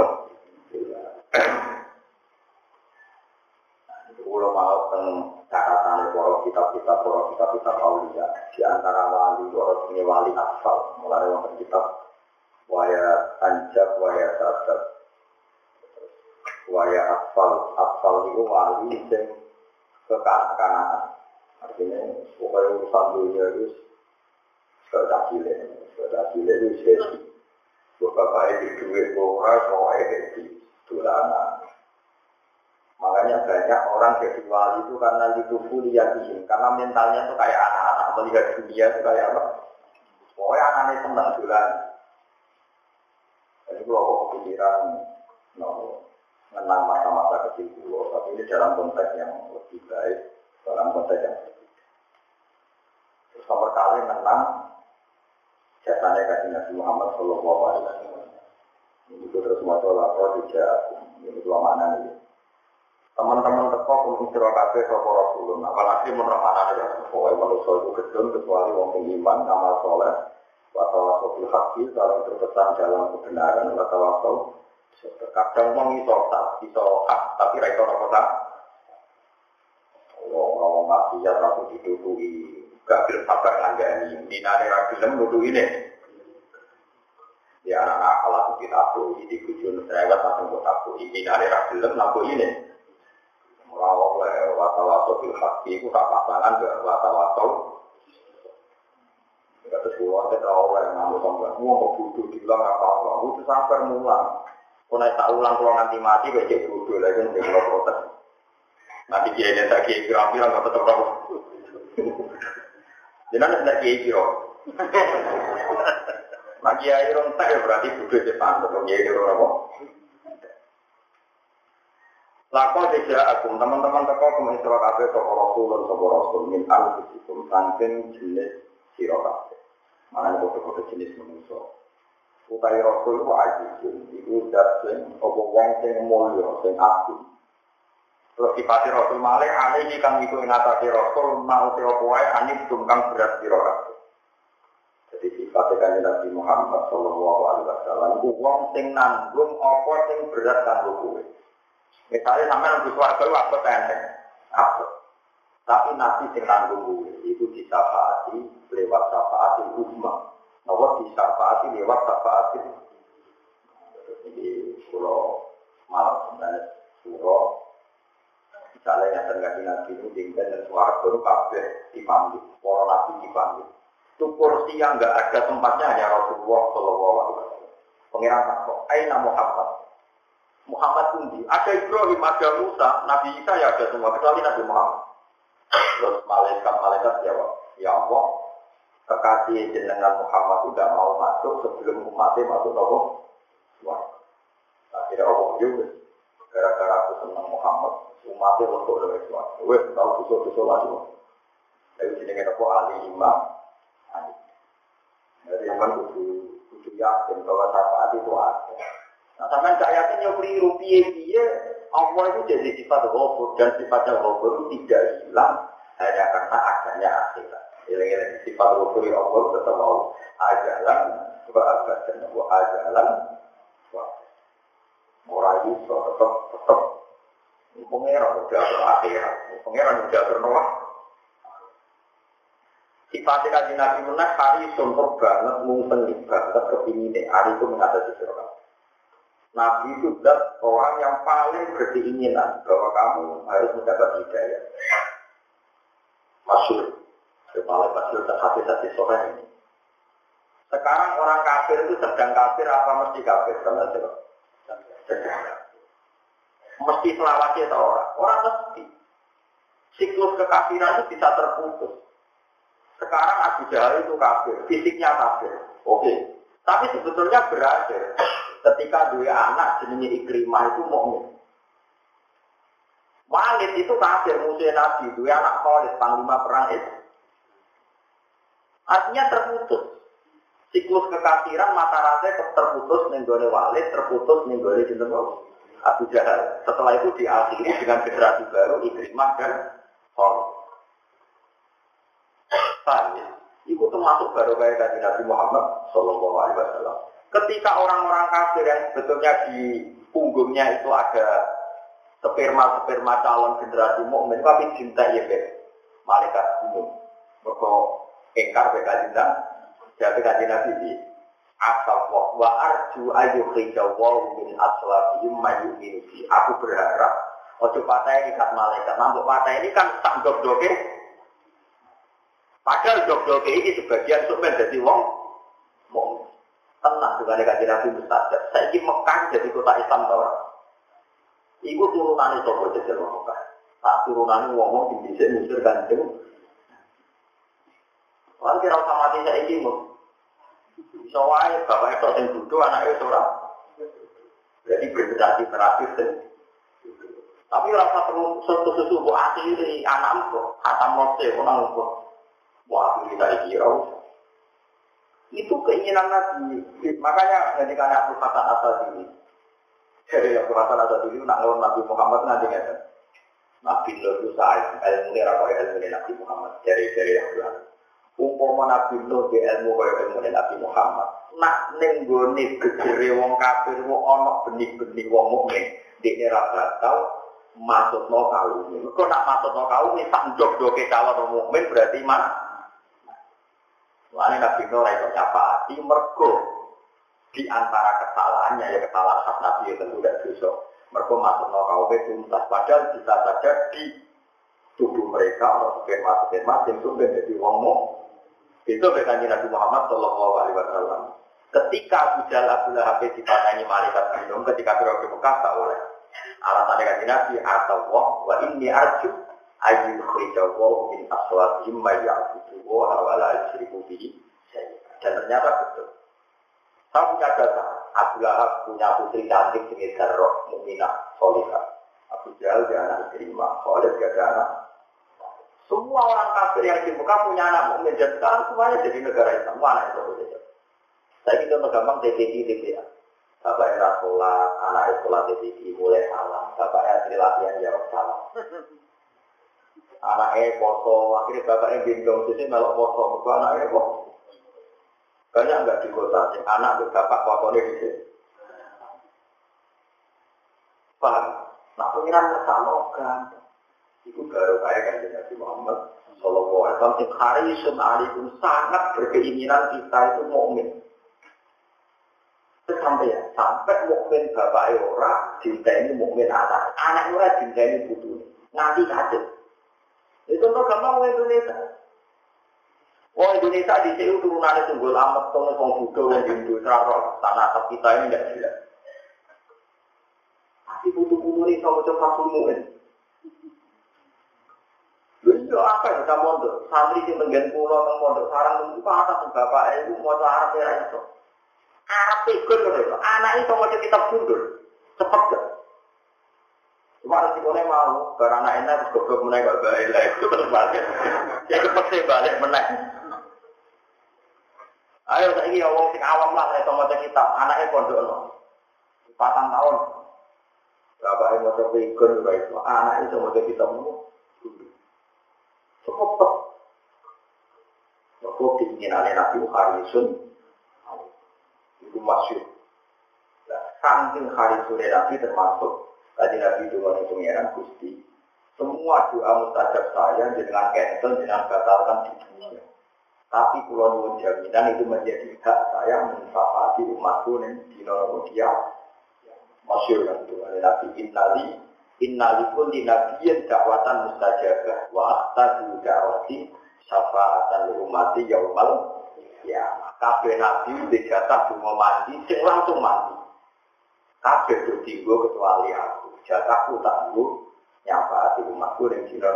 Kulo mau teng catatan para kitab-kitab para kitab-kitab aulia. Di antara wali para sini wali asal. Mulai wonten kitab waya anjab waya sadar waya asfal. Asfal itu wali sing kekanak-kanakan artinya pokoknya urusan dunia itu sudah cilik sudah cilik itu sesi bapak itu duit ora soalnya jadi dolanan. Makanya banyak orang jadi wali itu karena itu kuliah karena mentalnya itu kayak anak-anak melihat dunia itu kayak apa? Pokoknya anaknya senang dolan jadi kalau kok kepikiran no, menang masa-masa kecil dulu. Tapi ini dalam konteks yang lebih baik dalam konteks yang Terus nomor kali menang jasanya kasih Nabi Muhammad Shallallahu Alaihi Wasallam. Ini terus mau lapor tidak ini dua mana nih. Teman-teman teko kumpul sira kabeh sapa Rasulullah. Apalagi menurut mana ya pokoknya manusia itu gedung kecuali wong iman amal soleh watawasau bil haqqi saling berpesan dalam kebenaran watawasau kadang wong iso tak iso hak tapi ra iso apa tak wong maksiat aku ditutupi film sabar ngandani dinane ra film nuduh ini. Ya anak akal aku kita aku ini kujun serewet langsung buat aku ini nane ra aku ini. Ora oleh watawaso bil haqi ku tak pasangan ke watawaso Kata sekolah, kita oleh ngamu sampai mau mau bodoh dibilang apa apa, itu sabar mulang. Kau naik tak ulang kalau nanti mati, jadi bodoh lagi, nanti kalau protes. Nanti dia ini tak kiai kira-kira nggak tetap Jangan tidak kiai kiro. Nah kiai rontak ya berarti butuh depan atau kiai kiro apa? Lako tidak agung teman-teman teko kemen sira kabeh sapa rasul lan sapa rasul min anfusikum saking jenis sira kabeh. Mana kode-kode jenis manusia. Utai rasul ku ajizun iku dat sing apa wong sing mulya sing agung. Terus sifati Rasul Malik, ini kang itu ingatasi Rasul, mau siapa wae anib kang berat siro Jadi sifatnya kan Nabi Muhammad Sallallahu Alaihi Wasallam, wong sing nanggung apa sing berat kanggo kowe. Misalnya sampai nunggu suarga itu apa tenteng, apa. Tapi Nabi sing nanggung kowe itu disafaati lewat safaati umma. Apa disafaati lewat safaati. Jadi kalau malam sebenarnya surah Misalnya yang terjadi nabi tinggal dan suara baru kabeh dipanggil, para nabi dipanggil. Itu kursi yang nggak ada tempatnya hanya Rasulullah Shallallahu Alaihi Wasallam. Pengiran takut, Aina Muhammad. Muhammad undi. Ada Ibrahim, ada Musa, Nabi Isa ya ada semua kecuali Nabi Muhammad. Terus malaikat-malaikat jawab, Ya Allah, kekasih jenengan Muhammad tidak mau masuk sebelum umatnya masuk nopo. Wah, akhirnya Allah juga. Gara-gara aku senang Muhammad, umatnya lekuk dari semua. Wes, tahu busuk-busuk lagi. Sini kita kok ahli imam. Jadi imam kudu kudu yakin bahwa syafaat itu ada. Nah, sampai gak yakin yang keliru piye Allah itu jadi sifat ghafur dan sifatnya ghafur tidak hilang hanya karena adanya akhirat. Ilang-ilang sifat ghafur Allah tetap mau ajalan wa abadan wa ajalan wa orang itu tetap tetap pengeran udah akhirat, pengeran udah bernawah. Sifatnya kaji Nabi Munak hari sumber banget, mungkin banget kepinginnya. Hari itu mengatasi sirah. Nabi itu dat orang yang paling berkeinginan bahwa kamu harus mendapat hidayah. Masyur. Paling masyur hati hati sore ini. Sekarang orang kafir itu sedang kafir apa mesti kafir? Sama siapa? Mesti selawatnya atau orang? Orang mesti. Siklus kekafiran itu bisa terputus. Sekarang Abu Jahal itu kafir, fisiknya kafir. Oke. Tapi sebetulnya berakhir ketika dua anak jenenge Ikrimah itu mukmin. Walid itu kafir musuh Nabi, dua anak Khalid panglima perang itu. Artinya terputus. Siklus kekafiran mata rantai terputus nenggone Walid, terputus nenggone jeneng Abu Jahal. Setelah itu diakhiri dengan generasi baru Ikrimah dan Khalid. Paham ya? Itu termasuk baru kayak Nabi Muhammad Shallallahu Alaihi Wasallam. Ketika orang-orang kafir yang sebetulnya di punggungnya itu ada sperma-sperma calon generasi mukmin tapi cinta ya malaikat umum. Mereka engkar beka cinta, jadi kaji nabi di asal wa arju ayu hijawaw min aslabihim mayu fi. Aku berharap ojo patah ini kan malaikat, nampuk patah ini kan tak dok-doke. Padahal dok-doke ini sebagian untuk menjadi wong mukmin tenang dengan kaji Nabi mustajab. Saya ini Mekah jadi kota Islam tau Iku turunan itu kok jadi Mekah. Tak turunan ngomong di bisa musir ganjeng. Wah kira usah mati saya ini mau. Bisa wae bapak itu yang duduk anaknya seorang. Jadi berinteraksi terakhir dan tapi rasa perlu sesuatu sesuatu akhiri anak kok kata mose orang kok. Wah kita kira itu keinginan Nabi. Makanya ketika Abu Hasan Asad ini, dari Abu Hasan Asad ini, nak ngelawan Nabi Muhammad nanti nggak Nabi Nuh itu saat ilmu ini rakyat ilmu Nabi Muhammad dari dari yang bilang. Umpama Nabi Nuh di ilmu kaya ilmu Nabi Muhammad. Nak nenggone gegere wong kafir wong ana benih-benih wong mukmin di neraka tahu masuk no kaum ini. Kok nak masuk no kaum ini sak jog-joge calon mukmin berarti mana? Lalu Nabi Nuh itu hati mergo di antara kesalahannya ya kesalahan khas Nabi itu tentu tidak dosa. Mergo masuk no kaum tuntas padahal bisa saja di tubuh mereka atau sperma sperma yang itu menjadi wong Itu berkanji Nabi Muhammad Shallallahu Alaihi Wasallam. Ketika Abu Jahal Abu Lahab dipatani malaikat minum ketika di Mekah tak oleh. Alasannya kanji Nabi atau wah wa ini arju ayu khijawu min aswatihim ma ya'budu wa la yusyriku bihi dan ternyata betul saya punya data Abu Lahab punya putri cantik sekitar roh muminah solihah Abu Jahal dia anak terima Khalid dia anak semua orang kafir yang di Mekah punya anak mukmin. Dan sekarang semuanya jadi negara Islam. Mana itu saja saya kita gampang TPD TPA Bapak era sholat, anak sekolah TPD mulai salah, Bapak era latihan salah. anaknya poso, akhirnya bapaknya gendong sini melok poso, mereka anaknya kok banyak nggak di kota, sih anak tuh bapak posonya di sini. Paham? Nah pengiran sama itu baru kayak kan Nabi Muhammad Sallallahu Alaihi Wasallam yang hari alaikum sangat berkeinginan kita itu mukmin. Sampai ya, sampai mukmin bapak ora, cinta ini mukmin anak, anak ora cinta ini butuh, nanti kaget. Itu no gampang wong Indonesia. Wong Indonesia di sini turunannya tunggul amat, tuh wong Buddha, wong serara tanah kita ini tidak jelas. Tapi butuh butuh ini sama coba sumuin. Iya apa ya kamu mondok? Santri sing tenggen pulau teng mondok sarang itu atas bapak ibu mau Arab ya itu. Arab ikut loh, anak itu mau kitab mundur, cepet gak? Cuma resikonya mau, karena anak enak goblok menaik gak baik lah itu terus balik. Ya cepet sih balik menaik. Ayo saya ya wong sing awam lah saya mau kitab, anaknya pondok no. Patang tahun. Bapak yang mau ikut juga itu, anak itu mau kitab no. Cepet. Kok keinginan Nabi Harisun itu masyur. Nah, saking Harisun Nabi termasuk tadi Nabi itu mengenai pengiran Gusti. Semua doa mustajab saya dengan cancel, dengan batalkan di dunia. Tapi pulau nuwun jaminan itu menjadi hak saya mensafati umatku dan di dia masyur kan itu Nabi Innali Innali pun di nabiyin dakwatan mustajabah wa ahtadu dakwati syafaatan umati yaumal ya kabeh nabi di jatah cuma mandi sing langsung mandi kabeh bertinggo kecuali aku jatahku tak nggo nyafaati umatku dan dina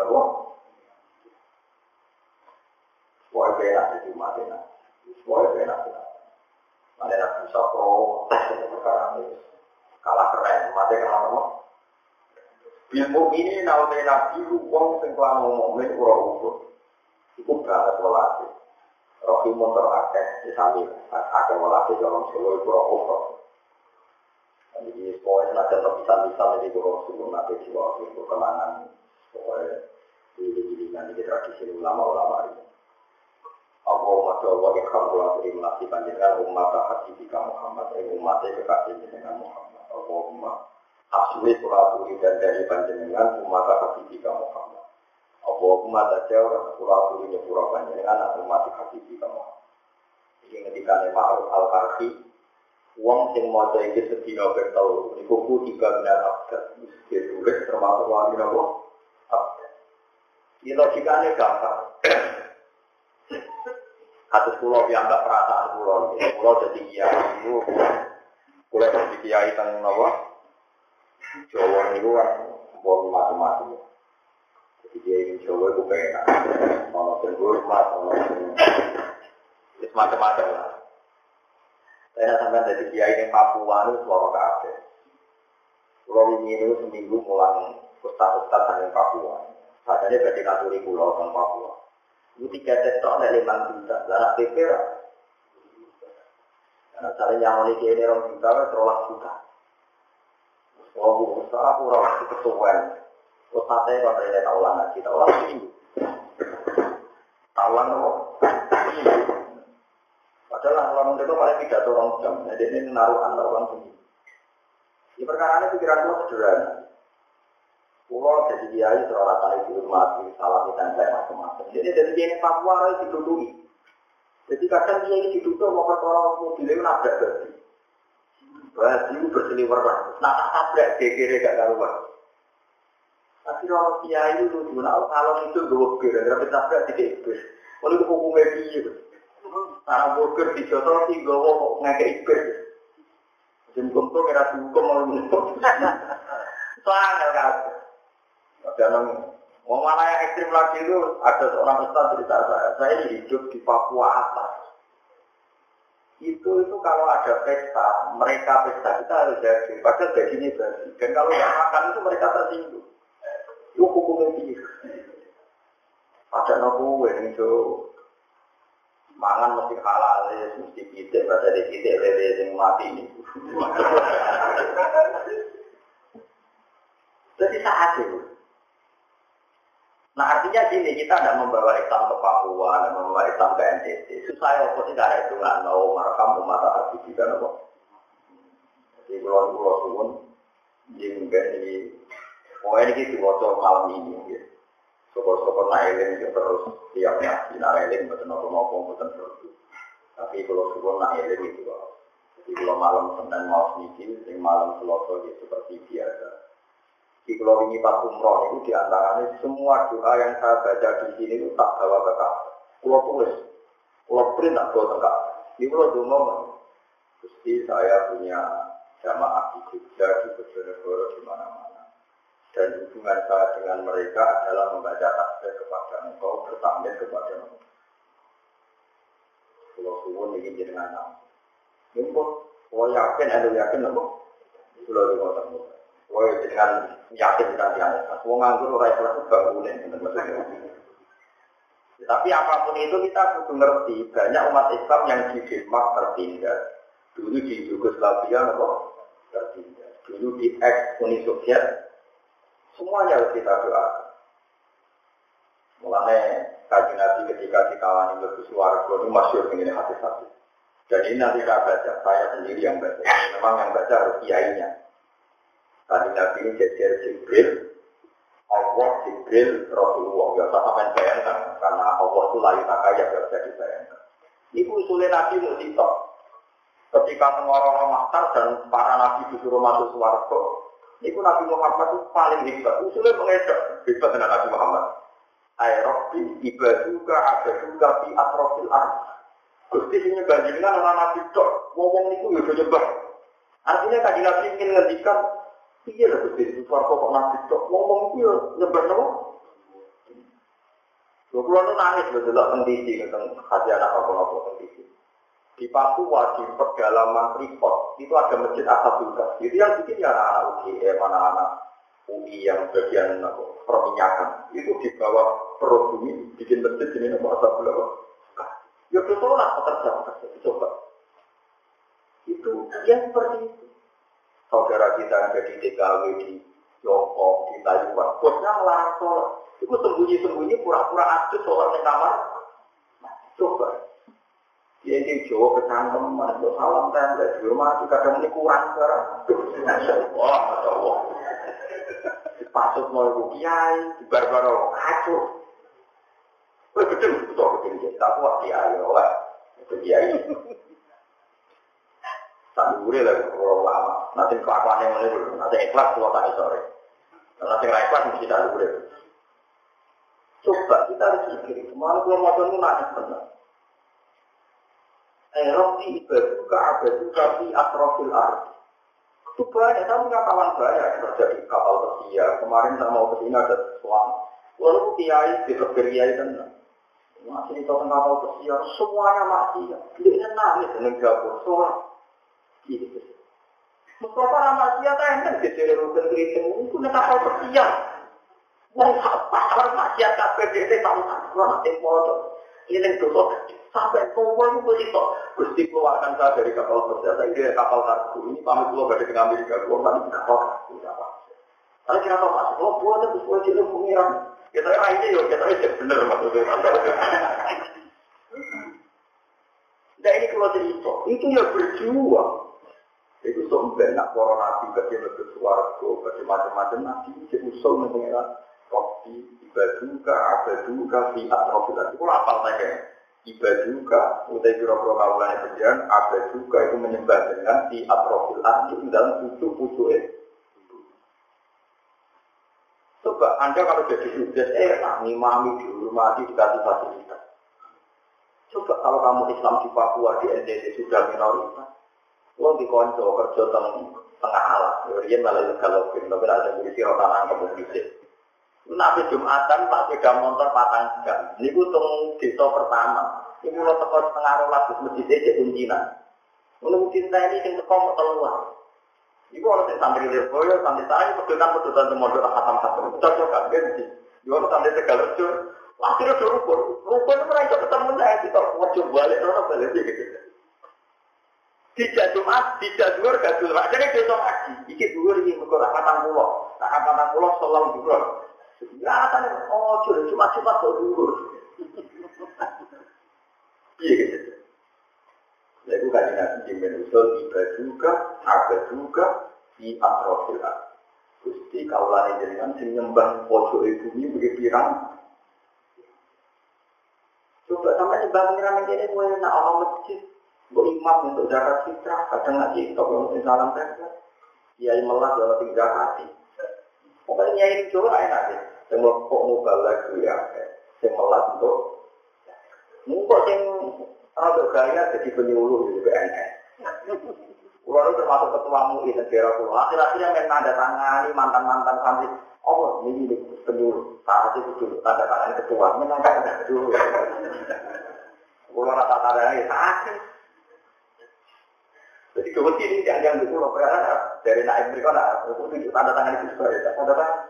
Wah, enak di rumah enak. Wah, enak enak. Ada yang bisa protes perkara ini. Kalah keren, mati kalah apa? Ilmu ini naute nabi uang sing kelan ngomongin ura ukur. Iku banget welase. Rohimun terakeh di sami. Akeh welase dalam solo iku ura ukur. Jadi pokoknya nanti terpisah-pisah jadi kurang suruh nanti jiwa itu kenangan. Pokoknya di nanti tradisi ulama-ulama ini. Allahumma wa ikhram kula terima kasih panjenengan umat hasibika Muhammad ing umatnya kekasih jenengan Muhammad Allahumma asli kula turi dan dari panjenengan umat hasibika Muhammad Allahumma tajawaz kula turi nyepura panjenengan umat hasibika Muhammad ini ketika ma'ruf al-karhi Uang sing mau iki sedina bertau niku ku tiga benar abad mesti tulis termasuk wali nopo abad. Ini logikanya gampang. Kasus pulau yang enggak perasaan pulau, pulau jadi kiai itu, pulau jadi kiai tentang nawa, Jawa itu kan bon macam-macam. Jadi Jawa itu pengen, mau hormat, mau macam-macam lah. Saya sampai dari kiai yang Papua itu suara kafe. Pulau ini itu seminggu mulang ustaz-ustaz dari Papua. Sadanya berarti naturi pulau tentang Papua. Itu tiga tetok ada lima juta. Lah PP Karena cara yang ini ini orang juta, terolak juta. Oh, usaha kurang kesuwen. Terus nanti kalau ada tahu lah ngaji, tahu lah ini. Tahu lah nopo. Padahal orang itu paling tidak orang jam. Jadi ini naruhan naruhan sendiri. Di perkara ini pikiran gue sederhana. Pulau jadi kiai seorang kali di mati, salah kita dan macam-macam. Jadi dari dia Papua itu dituduhi. Jadi kadang dia ini dituduh mau perkara mobilnya nabrak tadi. Baju berseliwer kan. Nah tak tabrak kiri gak karuan. Tapi orang kiai itu. Nah kalau itu gue kira, tapi tabrak tidak ikut. Kalau itu hukumnya dia. Karena burger di Joto sih gue mau ngekek ikut. Jadi kumpul kira dihukum mau ngumpul. Soalnya kan. Dan mau mana yang ekstrim lagi itu ada seorang ustaz cerita saya, saya hidup di Papua atas. Itu itu kalau ada pesta, mereka pesta kita harus jadi, padahal gajinya basi. Dan kalau nggak makan itu mereka tersinggung. Itu hukumnya dia. Ada nopo itu mangan mesti halal ya, mesti pitik, berada di pitik lele yang mati ini. Jadi saat itu, Nah artinya gini, kita tidak membawa Islam ke Papua, dan membawa Islam ke NTT. Susah ya, apa sih ada hitungan, mau merekam umat hati juga, apa? Jadi pulau pulau suwun, jeng ini, oh ini kita waktu malam ini, gitu. Syukur-syukur nailing ya terus tiap ngaji nailing betul nopo nopo betul terus. Tapi kalau syukur nailing itu, jadi kalau malam senin mau sedikit, malam selasa ya seperti biasa di kalau ini pas umroh itu di antaranya semua doa yang saya baca di sini itu tak bawa ke kafe. Kalau tulis, kalau print tak bawa ke. Ini kalau dulu Gusti saya punya jamaah di Jogja, di Bojonegoro, di mana-mana. Dan hubungan saya dengan mereka adalah membaca tasbih kepada engkau, bertahmid kepada engkau. Kalau suwun ini jenengan nama. Ini pun, kalau yakin, ada yakin apa? Kalau di kota Kalau dengan yakin nanti anak. Kalau nganggur orang ikhlas bangunin. Tapi apa pun itu kita kudu ngerti. Banyak umat Islam yang di Denmark tertindas. Dulu di Yugoslavia apa? Tertindas. Dulu di ex Uni Soviet. Semuanya harus kita doakan. Mulanya kaji Nabi ketika dikawani lebih suaraku ini masyur begini hati-hati. Dan ini nanti saya baca, saya sendiri yang baca. Memang yang baca harus kiainya. Tadi Nabi ini jajar Jibril, Allah, Jibril, Rasulullah. Ya, tak sampai bayangkan. Karena Allah itu layu kaya, gak bisa dibayangkan. Ini usulnya Nabi Musitok. Ketika pengorong Mahtar dan para Nabi disuruh masuk suarga, itu Nabi Muhammad itu paling hebat. Usulnya mengedok. Hebat dengan Nabi Muhammad. Aerobi ibaduka abaduka fi atrofil ar. Gusti sini bandingan orang Nabi dok. Ngomong itu ya nyembah. Artinya kaji Nabi ingin ngendikan Iya lah Gusti itu suarga kok nabi tok ngomong itu ya nyebar. Lho kula nu nangis TV teng kasih anak apa-apa TV. Di Papua di pedalaman Freeport itu ada masjid Asabullah. Itu yang bikin ya anak-anak UGM, anak-anak UI yang bagian perminyakan. Itu di bawah perut bumi bikin masjid ini nama Asabullah. Ya betul lah pekerja-pekerja. Coba. Itu yang seperti itu saudara kita yang jadi TKW di Tiongkok, di Taiwan, bosnya melarang sholat. Itu sembunyi-sembunyi pura-pura ada sholat di kamar. Nah, coba. Ya ini Jawa kecangkem, masuk salam tanda di rumah itu kadang ini kurang. Masya Allah, Masya Allah. Pasut mau ibu kiai, di barbaro kacau. Wah, betul, betul, betul, betul. Tak kuat kiai, oleh. Itu kiai. Dure lagi kalau lama. Nanti kelakuan yang ini nanti ikhlas kalau tak sore. Nanti ikhlas mesti tak dure. Coba kita harus pikir, kemarin kalau mau nangis benar. Eropi ibadah ke abadu tapi atrofil arti. Itu banyak, tapi nggak kawan banyak yang terjadi kapal pesiar. Kemarin saya mau ke sini ada sesuatu. Lalu kiai, di kiai dan masih di tengah kapal pesiar, semuanya masih. Dia nangis dengan gabung, soal Gitu. Mustafa Ramadhan enten jadi rukun kriting itu nek kapal persiap. Wong pasar maksiat kabeh dhewe tahu tak ora ning. Ini dosa sampai semua itu begitu. Gusti keluarkan saya dari kapal. Saya dari kapal kargo ini pamit keluar dari ke Amerika. Keluar tadi kapal kargo? Tapi kira tahu mas, kalau buat itu sesuai jenis pengiran. Kita aja yuk, kita aja bener maksudnya. Nah ini kalau cerita, itu ya berjuang. Itu sombong nak nabi bagi lebih suarga, macam-macam nabi itu nih pengiran. Robi ibaduka abaduka fi atrofilah. Itu apa tanya? Ibaduka utai biro-biro kaulannya berjalan abaduka itu menyembah dengan fi atrofilah itu dalam pucuk-pucuk itu. Coba Anda kalau jadi sukses, eh nah, ngimami dihormati dikasih fasilitas. Coba kalau kamu Islam di Papua, di NTT sudah minoritas, Lo di konco kerja teng tengah alas. Dia malah kalau film, tapi ada polisi rotanan ke polisi. Nabi Jumatan Pak sepeda motor patang jam. Ini tung desa pertama. Ini lo teko setengah rolas di masjid aja kuncinan. Menurut cinta ini yang teko mau keluar. Ibu orang yang santri Lirboyo, santri saya, pedutan pedutan temodor khatam khatam. Cocok kan, ganti. Ibu orang santri tegal lucu. Akhirnya udah rukun. Rukun itu mereka ketemu saya, kita wajib balik, orang balik gitu. Tidak Jumat, tidak dhuwur, gak. Jadi dosa haji. Iki dhuwur iki mergo ra patang pulau. Nah patang pulau selalu dhuwur. Ya kan oh cuma cuma-cuma kok dhuwur. Iya gitu. Lalu kan nabi jimin usul ibadah juga, ada juga di atrofila. Gusti kaulah jenengan sing nyembah pojok bumi begitu pirang. Coba sampai nyembah pengiran ini gue nak orang masjid. Berimam untuk zakat fitrah, kadang ngaji, tapi untuk salam tempel. Kiai melas dalam tiga hati. Pokoknya nyai coba enak sih. Yang kok mau lagi ya, yang melas untuk Mungkin yang rada gaya jadi penyuluh di. Kulo itu termasuk ketua MUI negara kulo. Akhir-akhirnya main tanda tangani mantan-mantan santri. Oh, ini ini penyuruh. Saat itu dulu tanda tangan ketua menangkap dulu. Kalau rata tanda lagi saat Jadi kebetulan ini jangan dulu loh, karena dari naik mereka nak itu tanda tangan itu sebagai tanda tangan.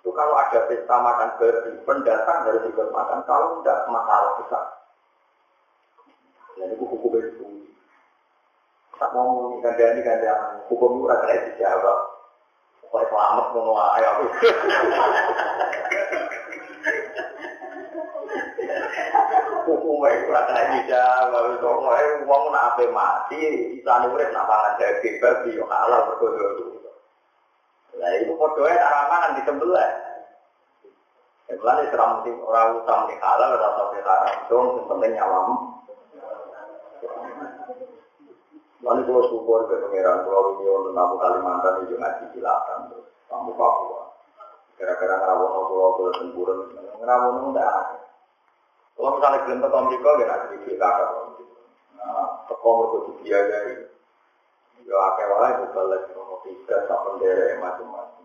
Itu kalau ada pesta makan berarti pendatang harus ikut makan. Kalau tidak masalah besar. Jadi hukum itu. Tak mau gandani gandani hukum murah kena dijawab. Kok selamat ae aku. Hukumnya kurang kena bisa, baru soalnya uang nak mati, isane urip nak pangan daging babi halal berkodo. Lah itu podoe aramangan di sebelah. Sebelah ini seram sih orang utang di halal, orang sampai haram, dong, penting nyawamu. Lalu kalau syukur ke pengiran Pulau Union tentang Kalimantan itu ngaji silakan kamu Papua. Kira-kira ngerawono Pulau Pulau Temburun, ngerawono enggak ada. Kalau misalnya belum ke Amerika, ya nanti di kakak. Nah, teko mereka dibiayai. Ya akeh wae bukan ono tiga sak bendera macam-macam.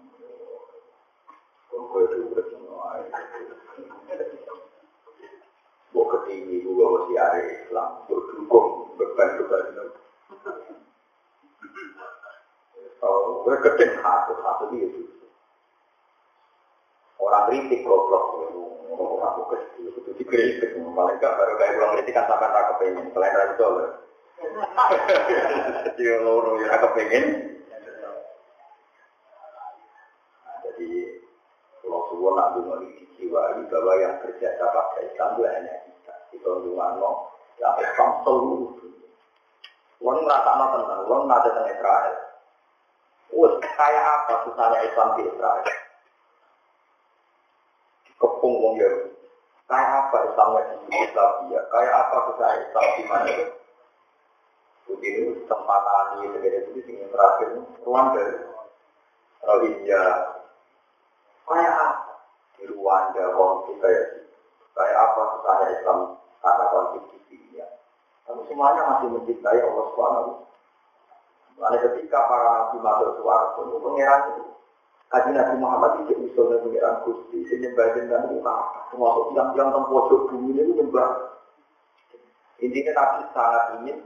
Kok itu urip semua. Bok ketinggi juga masih ada Islam, berdukung beban beban Oh, gue gede satu satu itu. Orang kritik goblok aku kecil itu dikritik paling gak baru kayak pulang kritik kan sampai tak kepengen selain itu loh. Jadi loro ya kepengen. Jadi kalau suwon nak dungo jiwa bahwa yang kerja pakai Islam itu hanya kita. Itu dungo yang Islam seluruh Wong ngrasakno tenan, wong nate teng Israel. Wes kaya apa susahnya Islam di Israel? Kepung wong ya. Kaya apa Islamnya di Yugoslavia? Kaya apa susah Islam di mana? Begini tempat tani segala itu sing terakhir Rwanda, Rohingya. Kaya apa? Di Rwanda konflik kayak Kayak apa susahnya Islam karena Syria? Tapi semuanya masih mencintai Allah Subhanahu Lalu ketika para nabi masuk suara itu pengiran itu. Haji Nabi Muhammad tidak bisa pengiran Gusti. Ini nyembah dan muka. Termasuk yang yang tempojok bumi ini nyembah. Intinya Nabi sangat ingin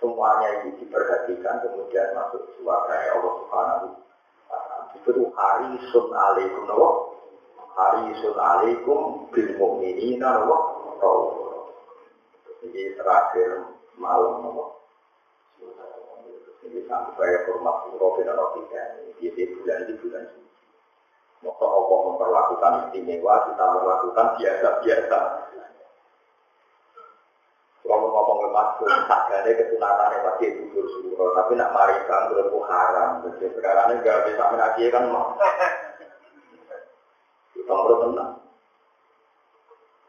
semuanya ini diperhatikan kemudian masuk suara Allah Subhanahu Itu hari sun alaikum Hari sun alaikum bil mu'minina Allah. Jadi terakhir malam nomor Jadi sampai hormat Robin dan Robin Jadi bulan ini bulan suci. Maka Allah memperlakukan istimewa, kita melakukan biasa-biasa. Kalau ngomong ke masuk, tak ada kesunatan yang pasti gugur suruh, tapi nak marikan berlaku haram. Jadi sekarang ini gak bisa menagih kan perlu tenang.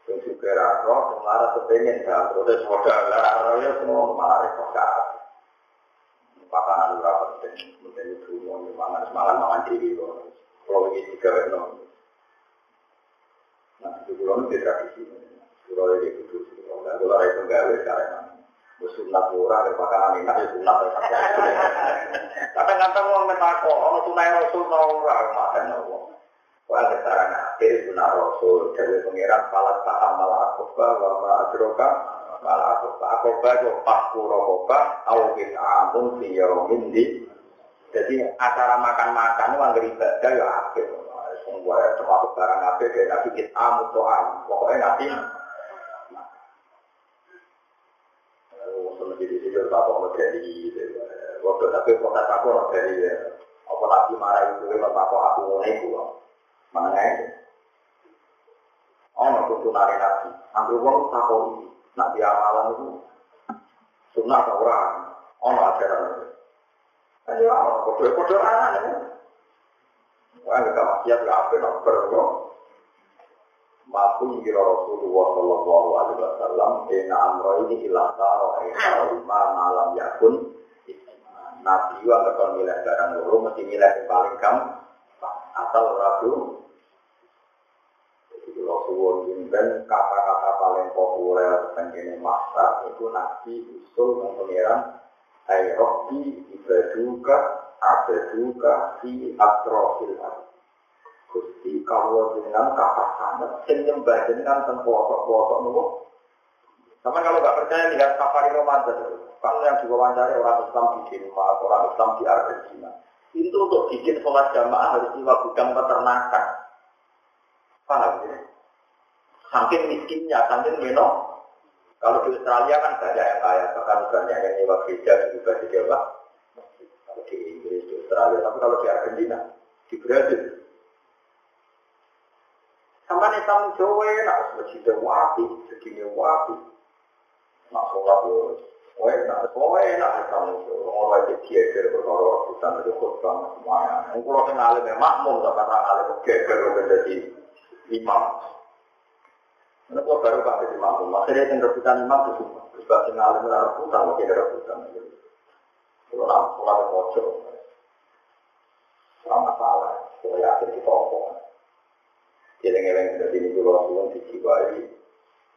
Yang juga roh, yang marah kepengen dan proses modal lah, ya semua malah repot. Pakanan ora penting, penting itu mau mangan semangat mangan diri. Kalau ini tiga no. Nah, itu kalau itu tradisi. Kalau ini itu dan kalau itu gawe karena sunat murah dan pakanan enak ya Kadang-kadang orang metakok, orang tunai rasul ora makan Allah. Wah, sekarang akhir guna Rasul dari pengiran palat paham malah akoba, wama adroka malah akoba. Akoba itu pasku rokoba, awin amun siyomin di. Jadi acara makan-makan itu anggar ibadah ya akhir. Semua termasuk barang akhir kayak nabi kita amu to'am. Pokoknya Menjadi situ tak mau dari waktu tapi kota takut dari apa nabi marah itu takut aku mau itu Mana itu? Oh, no, kudu nari nabi. Ambil uang takoi. Nak di amalan itu. Sunnah atau orang. Oh, no, ajaran itu. Ayo, kode-kode anak itu. Wah, kita maksiat ya apa nak berko. Maku kira Rasulullah Shallallahu Alaihi Wasallam, ena amro ini ilah taro, ena lima malam yakun. Nabi wa nggak milih barang loro, mesti milih yang paling gampang. Asal. Jadi Ini kata-kata paling populer tentang masa itu Nabi usul mengenai Airobi ibaduka abaduka fi atrofil Gusti kawo jenengan kakak sangat sing nyembah jenengan ten pelosok-pelosok nopo. Sama kalau nggak percaya lihat safari Ramadan kan yang diwawancara orang Islam di Denmark, orang Islam di Argentina. Itu untuk bikin sholat jamaah harus jiwa gudang peternakan. Paham ya? Saking miskinnya, saking meno. Kalau di Australia kan banyak yang kaya, bahkan banyak yang nyewa gereja juga di Jawa. Kalau di Inggris, di Australia, tapi kalau di Argentina, di Brazil, sama nih tamu Jawa nak masjid wapi, segini wapi, nak sholat yo, Kowe nak kowe nak tamu Jawa, orang itu geger berkoro hutan itu khutbah semuanya. Kalau alim makmum, tapi orang alim geger menjadi imam. Kok baru pakai di makmum, akhirnya yang rebutan imam itu semua. Terus bahasa ngalim rebutan, mungkin rebutan. Kalau nak sholat pojok, Sama masalah, saya yakin di toko. Jeleng-jeleng sudah ini dulu Rasulullah dijiwai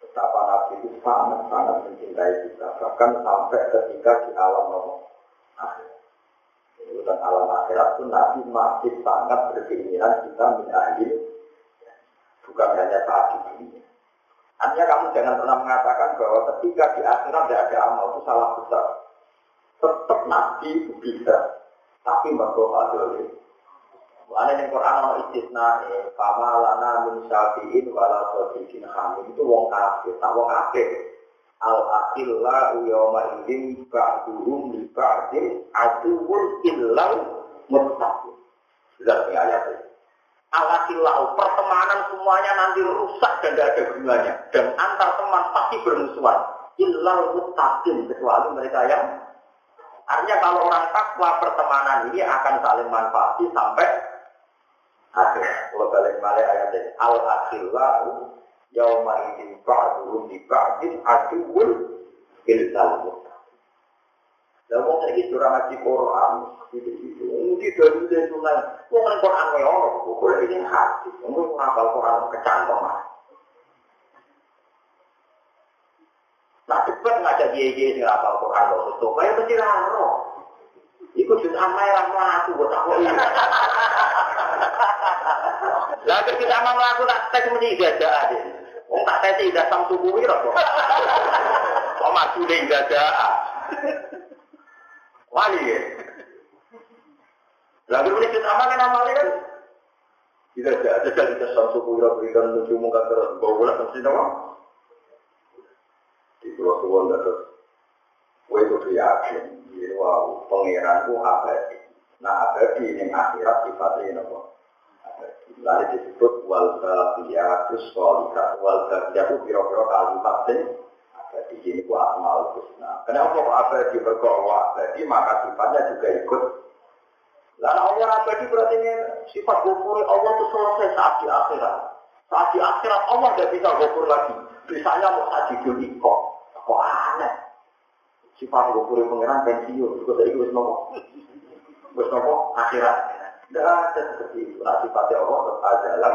betapa Nabi itu sangat-sangat mencintai kita. Bahkan sampai ketika di alam nomor akhir. Dan alam akhirat itu Nabi masih sangat berkeinginan kita mengakhiri bukan hanya saat di dunia. Artinya kamu jangan pernah mengatakan bahwa ketika di akhirat tidak ada amal itu salah besar. Tetap Nabi itu bisa, tapi berdoa dulu. Mana yang Quran ono istisna eh, fama lana min syafi'in wala sadiqin hamid itu wong kafir, tak wong kafir. Al akhilla yawma idzin ba'duhum li ba'din aduwwun illau muttaqin. Sudah ini ayatnya. Al akhillau pertemanan semuanya nanti rusak dan tidak ada gunanya dan antar teman pasti bermusuhan. Illau muttaqin kecuali mereka yang Artinya kalau orang takwa pertemanan ini akan saling manfaati sampai akhir. Kalau balik balik ayat ini, al akhillahu yauma idin di ba'din aduwwun ilal. Lah wong saiki ora ngaji Quran, gitu-gitu. Dari dari sungai, wong nang Quran wae kok ini hati. Wong ngapal Quran kecantong. Nah, cepet ngajak dia-dia sing hafal Quran kok tutup, kaya mesti laro. Iku jus amai ra mlaku kok tak kok. Lah kita amal mlaku tak tes mesti gajah aja. Wong tak tes tidak sam tubuh iki kok. Oh maju ning. Wali ya. Lalu ini kita amal kan amal kan. Tidak ada ada kita sam tubuh berikan tujuh muka terus bawa bola mesti nama di pulau suwon terus kue itu yakin bahwa pangeran itu abadi. Nah abadi ini akhirat sifatnya apa? Lalu disebut wal baqiyatus sholihat wal baqiyatu kira-kira kalimat sing abadi ini ku asmaul husna kenapa kok abadi berkoro abadi maka sifatnya juga ikut lalu Allah abadi berarti ini sifat gopur Allah itu selesai saat di akhirat saat di akhirat Allah tidak bisa gopur lagi bisanya mau sajidul ikut Kok aneh? Sifat gopur pengiran pensiun, juga tadi gue nopo. Gue nopo akhirat. Tidak ada seperti itu. Nah, sifatnya Allah tetap ajalan.